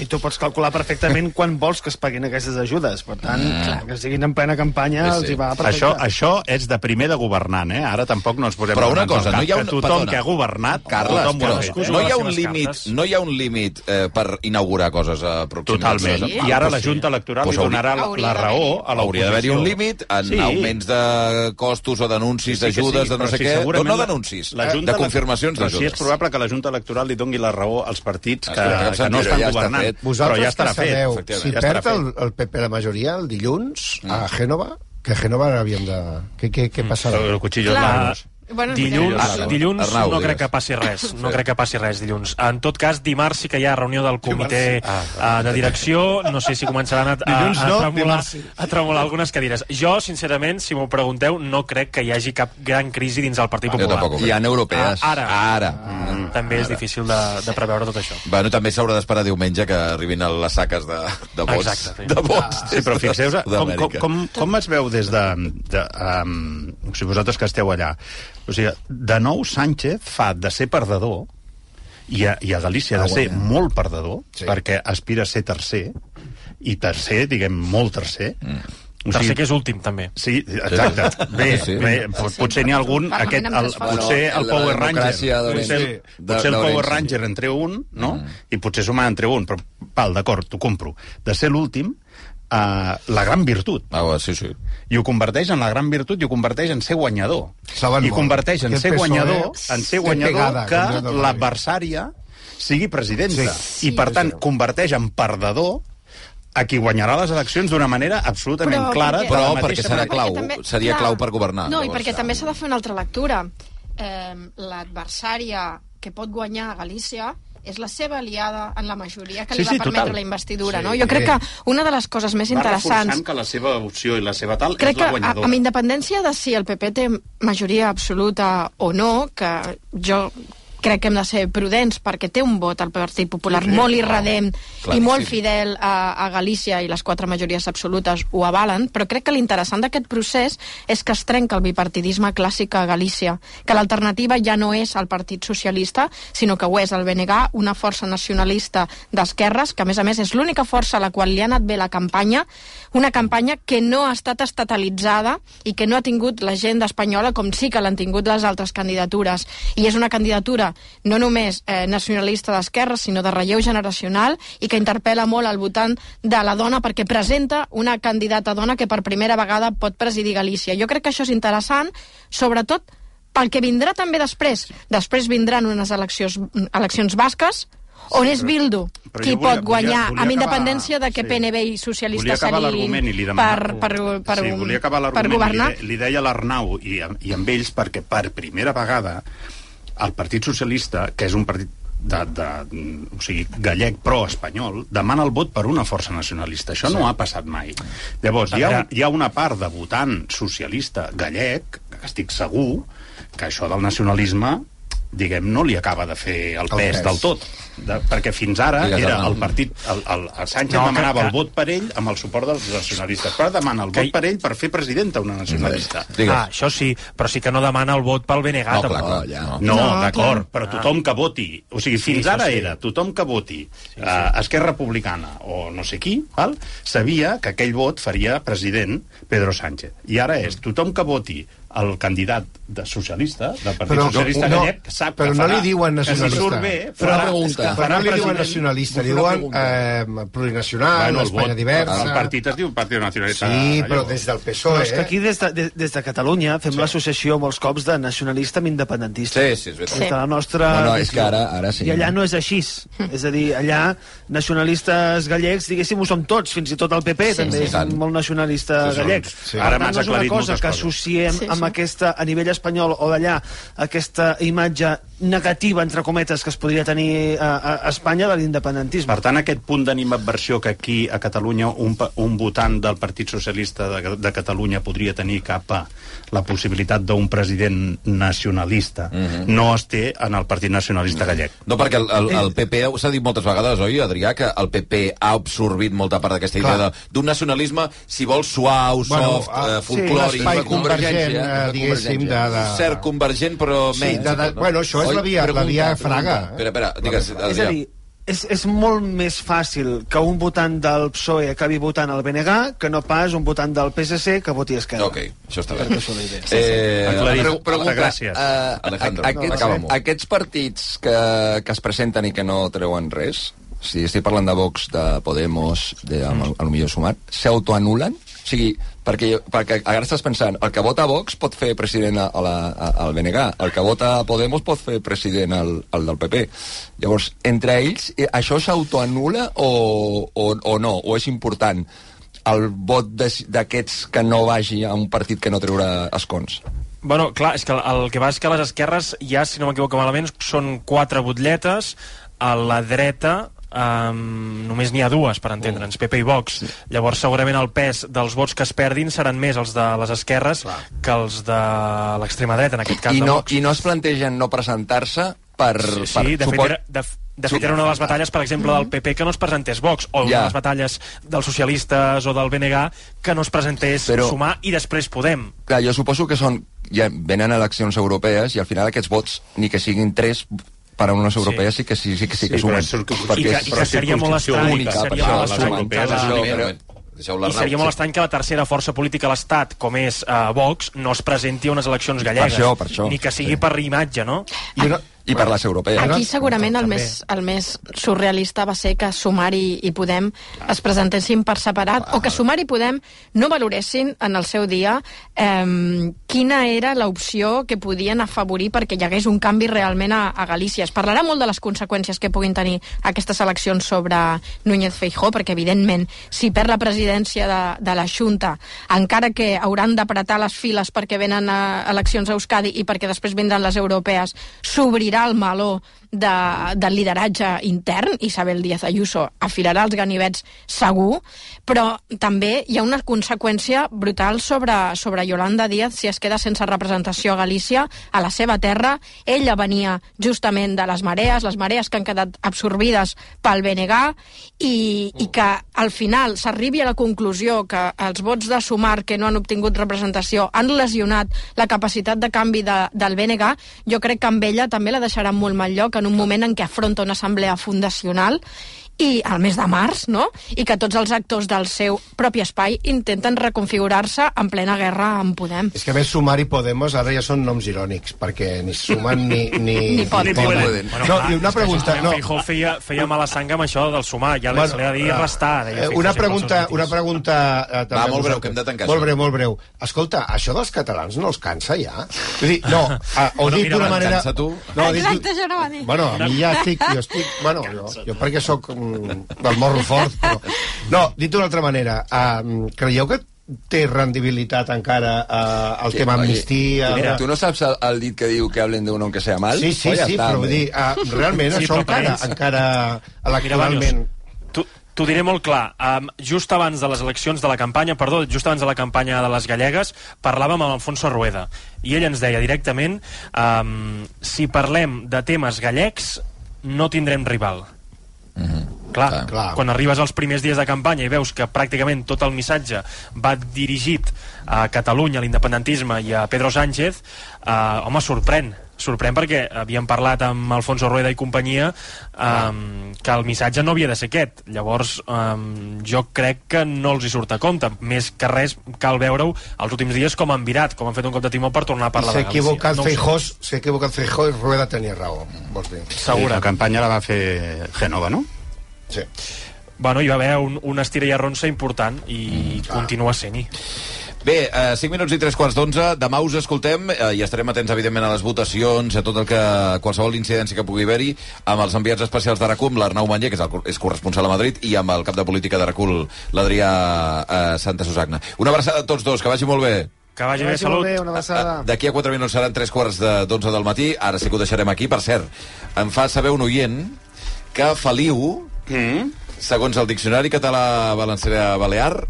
R: I tu pots calcular perfectament quan vols que es paguin aquestes ajudes. Per tant,
F: Mm.
R: que siguin en plena campanya,
F: Sí,
R: els
F: sí.
R: hi va perfecte.
H: Això, això és de primer de governant, eh? Ara tampoc no ens posem
F: Però una cosa, no hi ha un...
H: que tothom
F: perdona.
H: que ha governat,
F: Carles, però
H: ha fet.
F: no
H: eh?
F: hi ha un límit, no hi ha un límit eh, per inaugurar coses aproximades.
H: Totalment.
F: Sí.
H: I ara la Junta Electoral
F: Pues
H: li donarà la,
Q: hauria
H: la
Q: d'haver-hi.
H: raó a l'oposició.
F: Hauria d'haver-hi un límit en
H: Sí.
F: augments de costos o d'anuncis,
H: Sí,
F: d'ajudes,
H: sí,
F: de no
H: però
F: sé
H: sí,
F: què. No, no
H: la-
F: d'anuncis,
H: la
F: eh,
H: Junta
F: de confirmacions
H: Però sí és
F: d'ajudes.
H: probable que la Junta Electoral li doni la raó als partits que,
F: Escolta, que
H: que, no
F: però
H: estan
F: ja està
H: governant.
F: fet.
H: Però
G: Vosaltres
H: ja estarà
G: que sabeu,
H: fet.
G: si
H: ja
G: perd el,
H: fet.
G: el PP la majoria el dilluns a Gènova, que a Gènova havíem de... Què, què, què passarà?
H: El cuchillo
Q: Clar. Bueno,
S: Dilluns,
F: Arnau,
S: dilluns
F: Arnau,
S: no
F: digues.
S: crec que passi res, no crec que passi res dilluns. En tot cas, dimarts sí que hi ha reunió del comitè uh, de direcció, no sé si començaran a, a, a, tremolar, a tremolar algunes cadires. Jo, sincerament, si m'ho pregunteu, no crec que hi hagi cap gran crisi dins el Partit
F: Jo
S: Popular.
K: Hi ha europees.
S: Ah, ara.
F: Ara.
S: Mm, també és difícil de, de preveure tot això.
F: Bueno, també s'haurà d'esperar diumenge que arribin a les saques de, de vots.
S: Exacte, sí.
F: De vots.
H: Sí, però fixeu-vos com, com,
F: Sud-amèrica.
H: com, com es veu des de... de um, si vosaltres que esteu allà. O sigui, de nou Sánchez fa de ser perdedor i a, i a Galícia
K: Ah,
H: de ser molt perdedor,
G: Sí.
H: perquè aspira a ser tercer, i tercer, diguem, molt tercer. Mm.
S: Tercer que és últim, també.
H: Sí, exacte. Bé,
F: Sí, sí.
H: bé pot, potser n'hi ha algun... Aquest, el, potser el Power Ranger... Potser,
K: De-
H: potser el Power. Ranger entre un, no? I potser sumar entre un, però val, d'acord, t'ho compro. De ser l'últim, uh, la gran virtut.
F: Ah, va, sí, sí.
H: I ho converteix en la gran virtut i ho converteix en ser guanyador.
G: Saben
H: I
G: molt.
H: converteix en
G: Aquest
H: ser
G: PSOE
H: guanyador, en ser guanyador
G: pegada,
H: que l'adversària sigui presidenta.
G: Sí.
H: I, per
G: Sí,
H: tant,
G: sí.
H: converteix en perdedor a qui guanyarà les eleccions d'una manera absolutament
Q: Però
H: clara.
Q: perquè-
F: Però perquè serà clau,
Q: Perquè també-
F: seria
Q: clar.
F: clau per governar.
Q: No, i
F: llavors.
Q: perquè també s'ha de fer una altra lectura. Eh, L'adversària que pot guanyar a Galícia és la seva aliada en la majoria que
H: Sí,
Q: li va
H: sí,
Q: permetre
H: total.
Q: la investidura,
H: Sí,
Q: no? Jo crec que una de les coses més
H: Va
Q: interessants
H: que la seva opció i la seva tal
Q: crec
H: és
Q: que
H: la
Q: a-
H: guanyadora.
Q: amb independència de si el PP té majoria absoluta o no, que jo crec que hem de ser prudents perquè té un vot al Partit Popular
F: Sí,
Q: molt
F: clar.
Q: irredem i molt fidel a, a Galícia i les quatre majories absolutes ho avalen, però crec que l'interessant d'aquest procés és que es trenca el bipartidisme clàssic a Galícia, que l'alternativa ja no és el Partit Socialista, sinó que ho és el BNG, una força nacionalista d'esquerres, que a més a més és l'única força a la qual li ha anat bé la campanya, una campanya que no ha estat estatalitzada i que no ha tingut l'agenda espanyola com sí que l'han tingut les altres candidatures. I és una candidatura no només eh, nacionalista d'esquerra, sinó de relleu generacional i que interpel·la molt al votant de la dona perquè presenta una candidata dona que per primera vegada pot presidir Galícia. Jo crec que això és interessant, sobretot pel que vindrà també després. Després vindran unes eleccions, eleccions basques, on és Bildu
H: però
Q: qui
H: volia-
Q: pot guanyar,
H: volia- volia
Q: amb
H: acabar-
Q: independència de que
H: sí.
Q: PNB i socialistes
H: acabar demanava...
Q: per, per, per,
H: sí, volia acabar
Q: per
H: l'argument i
Q: governar.
H: Li, li deia l'Arnau i, i amb ells perquè per primera vegada el Partit Socialista, que és un partit de, de, o sigui, gallec pro-espanyol, demana el vot per una força nacionalista. Això no ha passat mai. Llavors, hi ha, un, hi ha una part de votant socialista gallec, que estic segur, que això del nacionalisme diguem, no li acaba de fer el,
G: El
H: pes,
G: pes.
H: del tot. De, perquè fins ara
F: Digues,
H: era el partit... El, el, el Sánchez
S: No,
H: no, demanava
S: que-
H: el vot per ell amb el suport dels nacionalistes. Però demana el
S: Que-
H: vot per ell per fer presidenta una nacionalista.
F: Digues.
S: Ah, això sí, però sí que no demana el vot pel BNG.
F: No, clar, clar, ja.
H: No,
Q: No,
H: d'acord,
Q: clar.
H: però tothom que voti... O sigui, fins
S: això
H: ara
S: sí.
H: era tothom que voti uh, Esquerra Republicana o no sé qui, val? sabia que aquell vot faria president Pedro Sánchez. I ara és tothom que voti el candidat de socialista, del Partit
G: Però,
H: Socialista
G: no,
H: Gallec, sap
G: però
H: que
G: no
H: farà,
G: li diuen
H: que si
G: nacionalista.
H: surt bé,
G: Però,
H: farà,
K: pregunta.
G: però
H: farà
G: no li diuen nacionalista, li diuen eh, plurinacional,
H: Bueno, el
G: Espanya
H: vot,
G: diversa...
H: El partit es diu Partit Nacionalista.
G: Sí, però des del
R: Però
G: PSOE,
R: és que aquí, des de, des, des de Catalunya, fem sí. l'associació molts cops de nacionalista amb independentista.
F: Sí, sí, és veritat.
Q: Sí.
R: De la nostra...
K: No, no, és que ara- ara sí.
R: I allà no és així. és a dir, allà nacionalistes gallecs, diguéssim, ho som tots, fins i tot el PP
Q: Sí,
R: també
Q: sí.
R: és un molt nacionalista
H: Sí,
R: gallec.
H: sí.
R: Per
H: Ara
R: tant,
H: m'has
R: no és una
H: aclarit
R: cosa
H: moltes
R: que
H: coses.
R: associem
Q: Sí,
R: amb
Q: sí.
R: aquesta, a nivell espanyol o d'allà, aquesta imatge negativa, entre cometes, que es podria tenir a, a Espanya de l'independentisme.
H: Per tant, aquest punt d'animadversió que aquí a Catalunya un, un votant del Partit Socialista de, de Catalunya podria tenir cap a la possibilitat d'un president nacionalista
F: Mhm.
H: no es té en el Partit Nacionalista Gallec.
F: No, perquè el, el, el PP, s'ha dit moltes vegades, oi, Adrià, que el PP ha absorbit molta part d'aquesta idea d'un nacionalisme, si vols, suau, soft,
G: ah,
F: eh, folclòric...
G: Sí, l'espai convergent, eh, diguéssim, de... de...
F: Cert convergent, però
G: Sí,
F: menys.
G: de- de- bueno, això és la via- la via Fraga?
F: Espera, espera, digues,
R: És a dir, és, és molt més fàcil que un votant del PSOE acabi votant el BNG que no pas un votant del PSC que voti Esquerra.
F: Ok, això està bé.
R: Això la idea.
F: Eh,
H: Aclarit.
K: Pre- pregunta,
H: Gràcies.
K: eh,
F: Alejandro,
K: a- aquests,
F: acaba-m'ho.
K: aquests partits que, que es presenten i que no treuen res, si estic parlant de Vox, de Podemos, de, amb el, el millor sumat, s'autoanulen? O sigui, perquè, perquè ara estàs pensant, el que vota Vox pot fer president a, la, a, al BNG, el que vota Podemos pot fer president al, al del PP. Llavors, entre ells, eh, això s'autoanula o, o, o no? O és important el vot d'aquests que no vagi a un partit que no treurà escons?
S: Bueno, clar, és que el que va és que a les esquerres ja, si no m'equivoco malament, són quatre butlletes, a la dreta um, només n'hi ha dues, per entendre'ns, PP i Vox. Llavors, segurament el pes dels vots que es perdin seran més els de les esquerres que els de l'extrema dreta, en aquest cas
K: I no,
S: Vox.
K: I no es plantegen no presentar-se per...
S: Sí,
K: per
S: de fet,
K: suport-
S: era, de, de fet era una de les batalles, per exemple, del PP que no es presentés Vox, o una
K: Ja.
S: de les batalles dels socialistes o del BNG que no es presentés
K: Però-
S: Sumar i després Podem.
K: Clar, jo suposo que són... Ja venen eleccions europees i al final aquests vots, ni que siguin tres per a unes europees, sí, que sí, sí, que, sí que
H: Sí, però
K: sumen.
H: és circun-
S: I que- i que seria molt estrany,
K: única,
S: que
K: per
S: seria
K: això,
S: molt
K: les
S: estrany que la-
K: però-
S: I seria molt
F: Sí.
S: estrany que la tercera força política a l'Estat, com és uh, Vox, no es presenti a unes eleccions gallegues.
K: això, per això.
S: Ni que sigui per imatge, no?
K: I, una, I per les europees.
Q: Aquí segurament el més, el més surrealista va ser que Sumar i, i Podem es presentessin per separat o que Sumar i Podem no valoressin en el seu dia eh, quina era l'opció que podien afavorir perquè hi hagués un canvi realment a, a Galícia. Es parlarà molt de les conseqüències que puguin tenir aquestes eleccions sobre Núñez Feijó, perquè evidentment si perd la presidència de, de la Junta, encara que hauran d'apretar les files perquè venen a eleccions a Euskadi i perquè després vindran les europees, s'obrirà el meló de, del lideratge intern, Isabel Díaz Ayuso afilarà els ganivets segur, però també hi ha una conseqüència brutal sobre, sobre Yolanda Díaz si es queda sense representació a Galícia, a la seva terra. Ella venia justament de les marees, les marees que han quedat absorbides pel BNG, i, i que al final s'arribi a la conclusió que els vots de Sumar que no han obtingut representació han lesionat la capacitat de canvi de, del BNG, jo crec que amb ella també la deixarà molt mal lloc en un moment en què afronta una assemblea fundacional i al mes de març, no? I que tots els actors del seu propi espai intenten reconfigurar-se en plena guerra amb Podem.
G: És que a més Sumar i Podemos ara ja són noms irònics, perquè ni sumen ni... Ni,
Q: Ni poden.
G: poden.
S: Bueno,
G: no,
S: clar,
G: i una pregunta... No,
S: Feijó feia, feia mala sang amb això del sumar, ja bueno, li ha de dir
G: eh,
S: restar. deia
G: eh, una pregunta, una pregunta eh, també
F: Va, molt breu, que hem de tancar
G: Molt breu, molt breu. Escolta, això dels catalans no els cansa ja? Vull dir, no, eh, o
F: Bueno,
G: dit
F: mira,
G: d'una manera...
F: cansa tu.
G: No, dit,
Q: Exacte, això no va dir.
G: Bueno, a mi ja estic... Jo estic... Bueno, jo, jo perquè sóc del morro fort, però... No, dit d'una altra manera, uh, creieu que té rendibilitat encara uh, el tema
K: Oye,
G: amnistia...
K: Mira, tu no saps el, el dit que diu que hablen de uno aunque sea mal?
G: Sí, sí,
K: ja
G: sí,
K: està,
G: però vull dir, uh, realment
S: Sí,
G: això encara, encara
S: Mira,
G: electoralment...
S: Màrius, tu- T'ho diré molt clar. Um, just abans de les eleccions de la campanya, perdó, just abans de la campanya de les gallegues, parlàvem amb Alfonso Rueda. I ell ens deia directament, um, si parlem de temes gallecs, no tindrem rival. Clar,
G: Clar.
S: clar, quan arribes als primers dies de campanya i veus que pràcticament tot el missatge va dirigit a Catalunya, a l'independentisme i a Pedro Sánchez, eh, home, sorprèn. Sorprèn perquè havíem parlat amb Alfonso Rueda i companyia um, que el missatge no havia de ser aquest. Llavors, um, jo crec que no els hi surt a compte. Més que res, cal veure-ho els últims dies com han virat, com han fet un cop de timó per tornar a parlar
G: s'ha
S: de Galícia.
G: equivocat
S: No.
G: Feijós, s'ha equivocat Feijó i Rueda tenia raó, vols dir.
H: Sí, la campanya la va fer Genova, no?
G: Sí.
S: Bueno, hi va haver un, una estira i arronsa important i mm, continua sent-hi.
F: Bé, eh, 5 minuts i 3 quarts d'onze. Demà us escoltem eh, i estarem atents, evidentment, a les votacions, a tot el que... qualsevol incidència que pugui haver-hi, amb els enviats especials de RACUM, l'Arnau Manyer, que és, el, és corresponsal a Madrid, i amb el cap de política de RACUL, l'Adrià eh, Santa Susagna. Una abraçada a tots dos, que vagi molt bé.
S: Que vagi
R: Que
S: bé,
R: vagi molt
S: salut.
R: bé, una abraçada.
F: D'aquí a 4 minuts seran 3 quarts de 11 del matí. Ara sí que ho deixarem aquí. Per cert, em fa saber un oient que Feliu,
H: Mm?
F: segons el Diccionari Català Valencià Balear,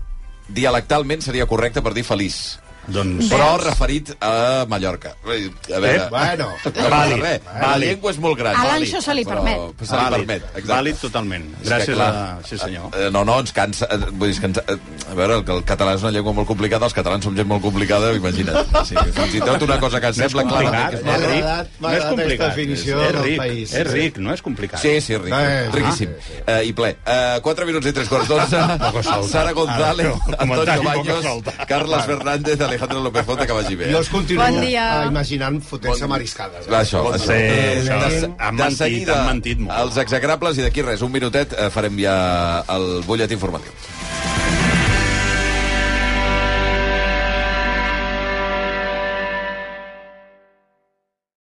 F: dialectalment seria correcte per dir feliç.
H: Doncs...
F: Però referit a Mallorca. A veure...
H: Eh, bueno.
F: no passa
H: Vàlid,
F: res. La
H: vàlid.
F: llengua és molt gran.
Q: A
F: Vàlid.
Q: l'Anxo se li
F: Però
Q: permet.
F: Se li
H: Vàlid.
F: permet, exacte.
H: Vàlid totalment.
F: És
H: Gràcies
F: clar,
H: a... Sí, senyor.
F: Eh, No, no, ens cansa... eh, Vull dir, és que ens, eh, a veure, el, que el català és una llengua molt complicada, els catalans som gent molt complicada, imagina't. Sí, fins i tot una cosa que ens
H: No és
F: sembla que és
H: és ric. No és complicat.
G: definició
H: és
G: del
H: ric,
G: país.
H: És ric, no és complicat.
F: Sí, sí, ric,
G: Eh,
F: riquíssim. Eh, I ple. Eh, 4 minuts i 3 quarts d'onze. Sara González,
H: però,
F: Antonio Baños. Carles Fernández, Alejandro López Fonte, que vagi bé.
G: Jo els continuo
Q: Bon dia.
G: eh, imaginant fotent-se mariscades.
F: Va, això, això.
H: Sí,
F: Eh,
H: això.
F: de,
H: Han
F: de
H: mentit,
F: seguida,
H: han mentit molt.
F: els execrables i d'aquí res, un minutet, eh, farem ja el butlletí informatiu.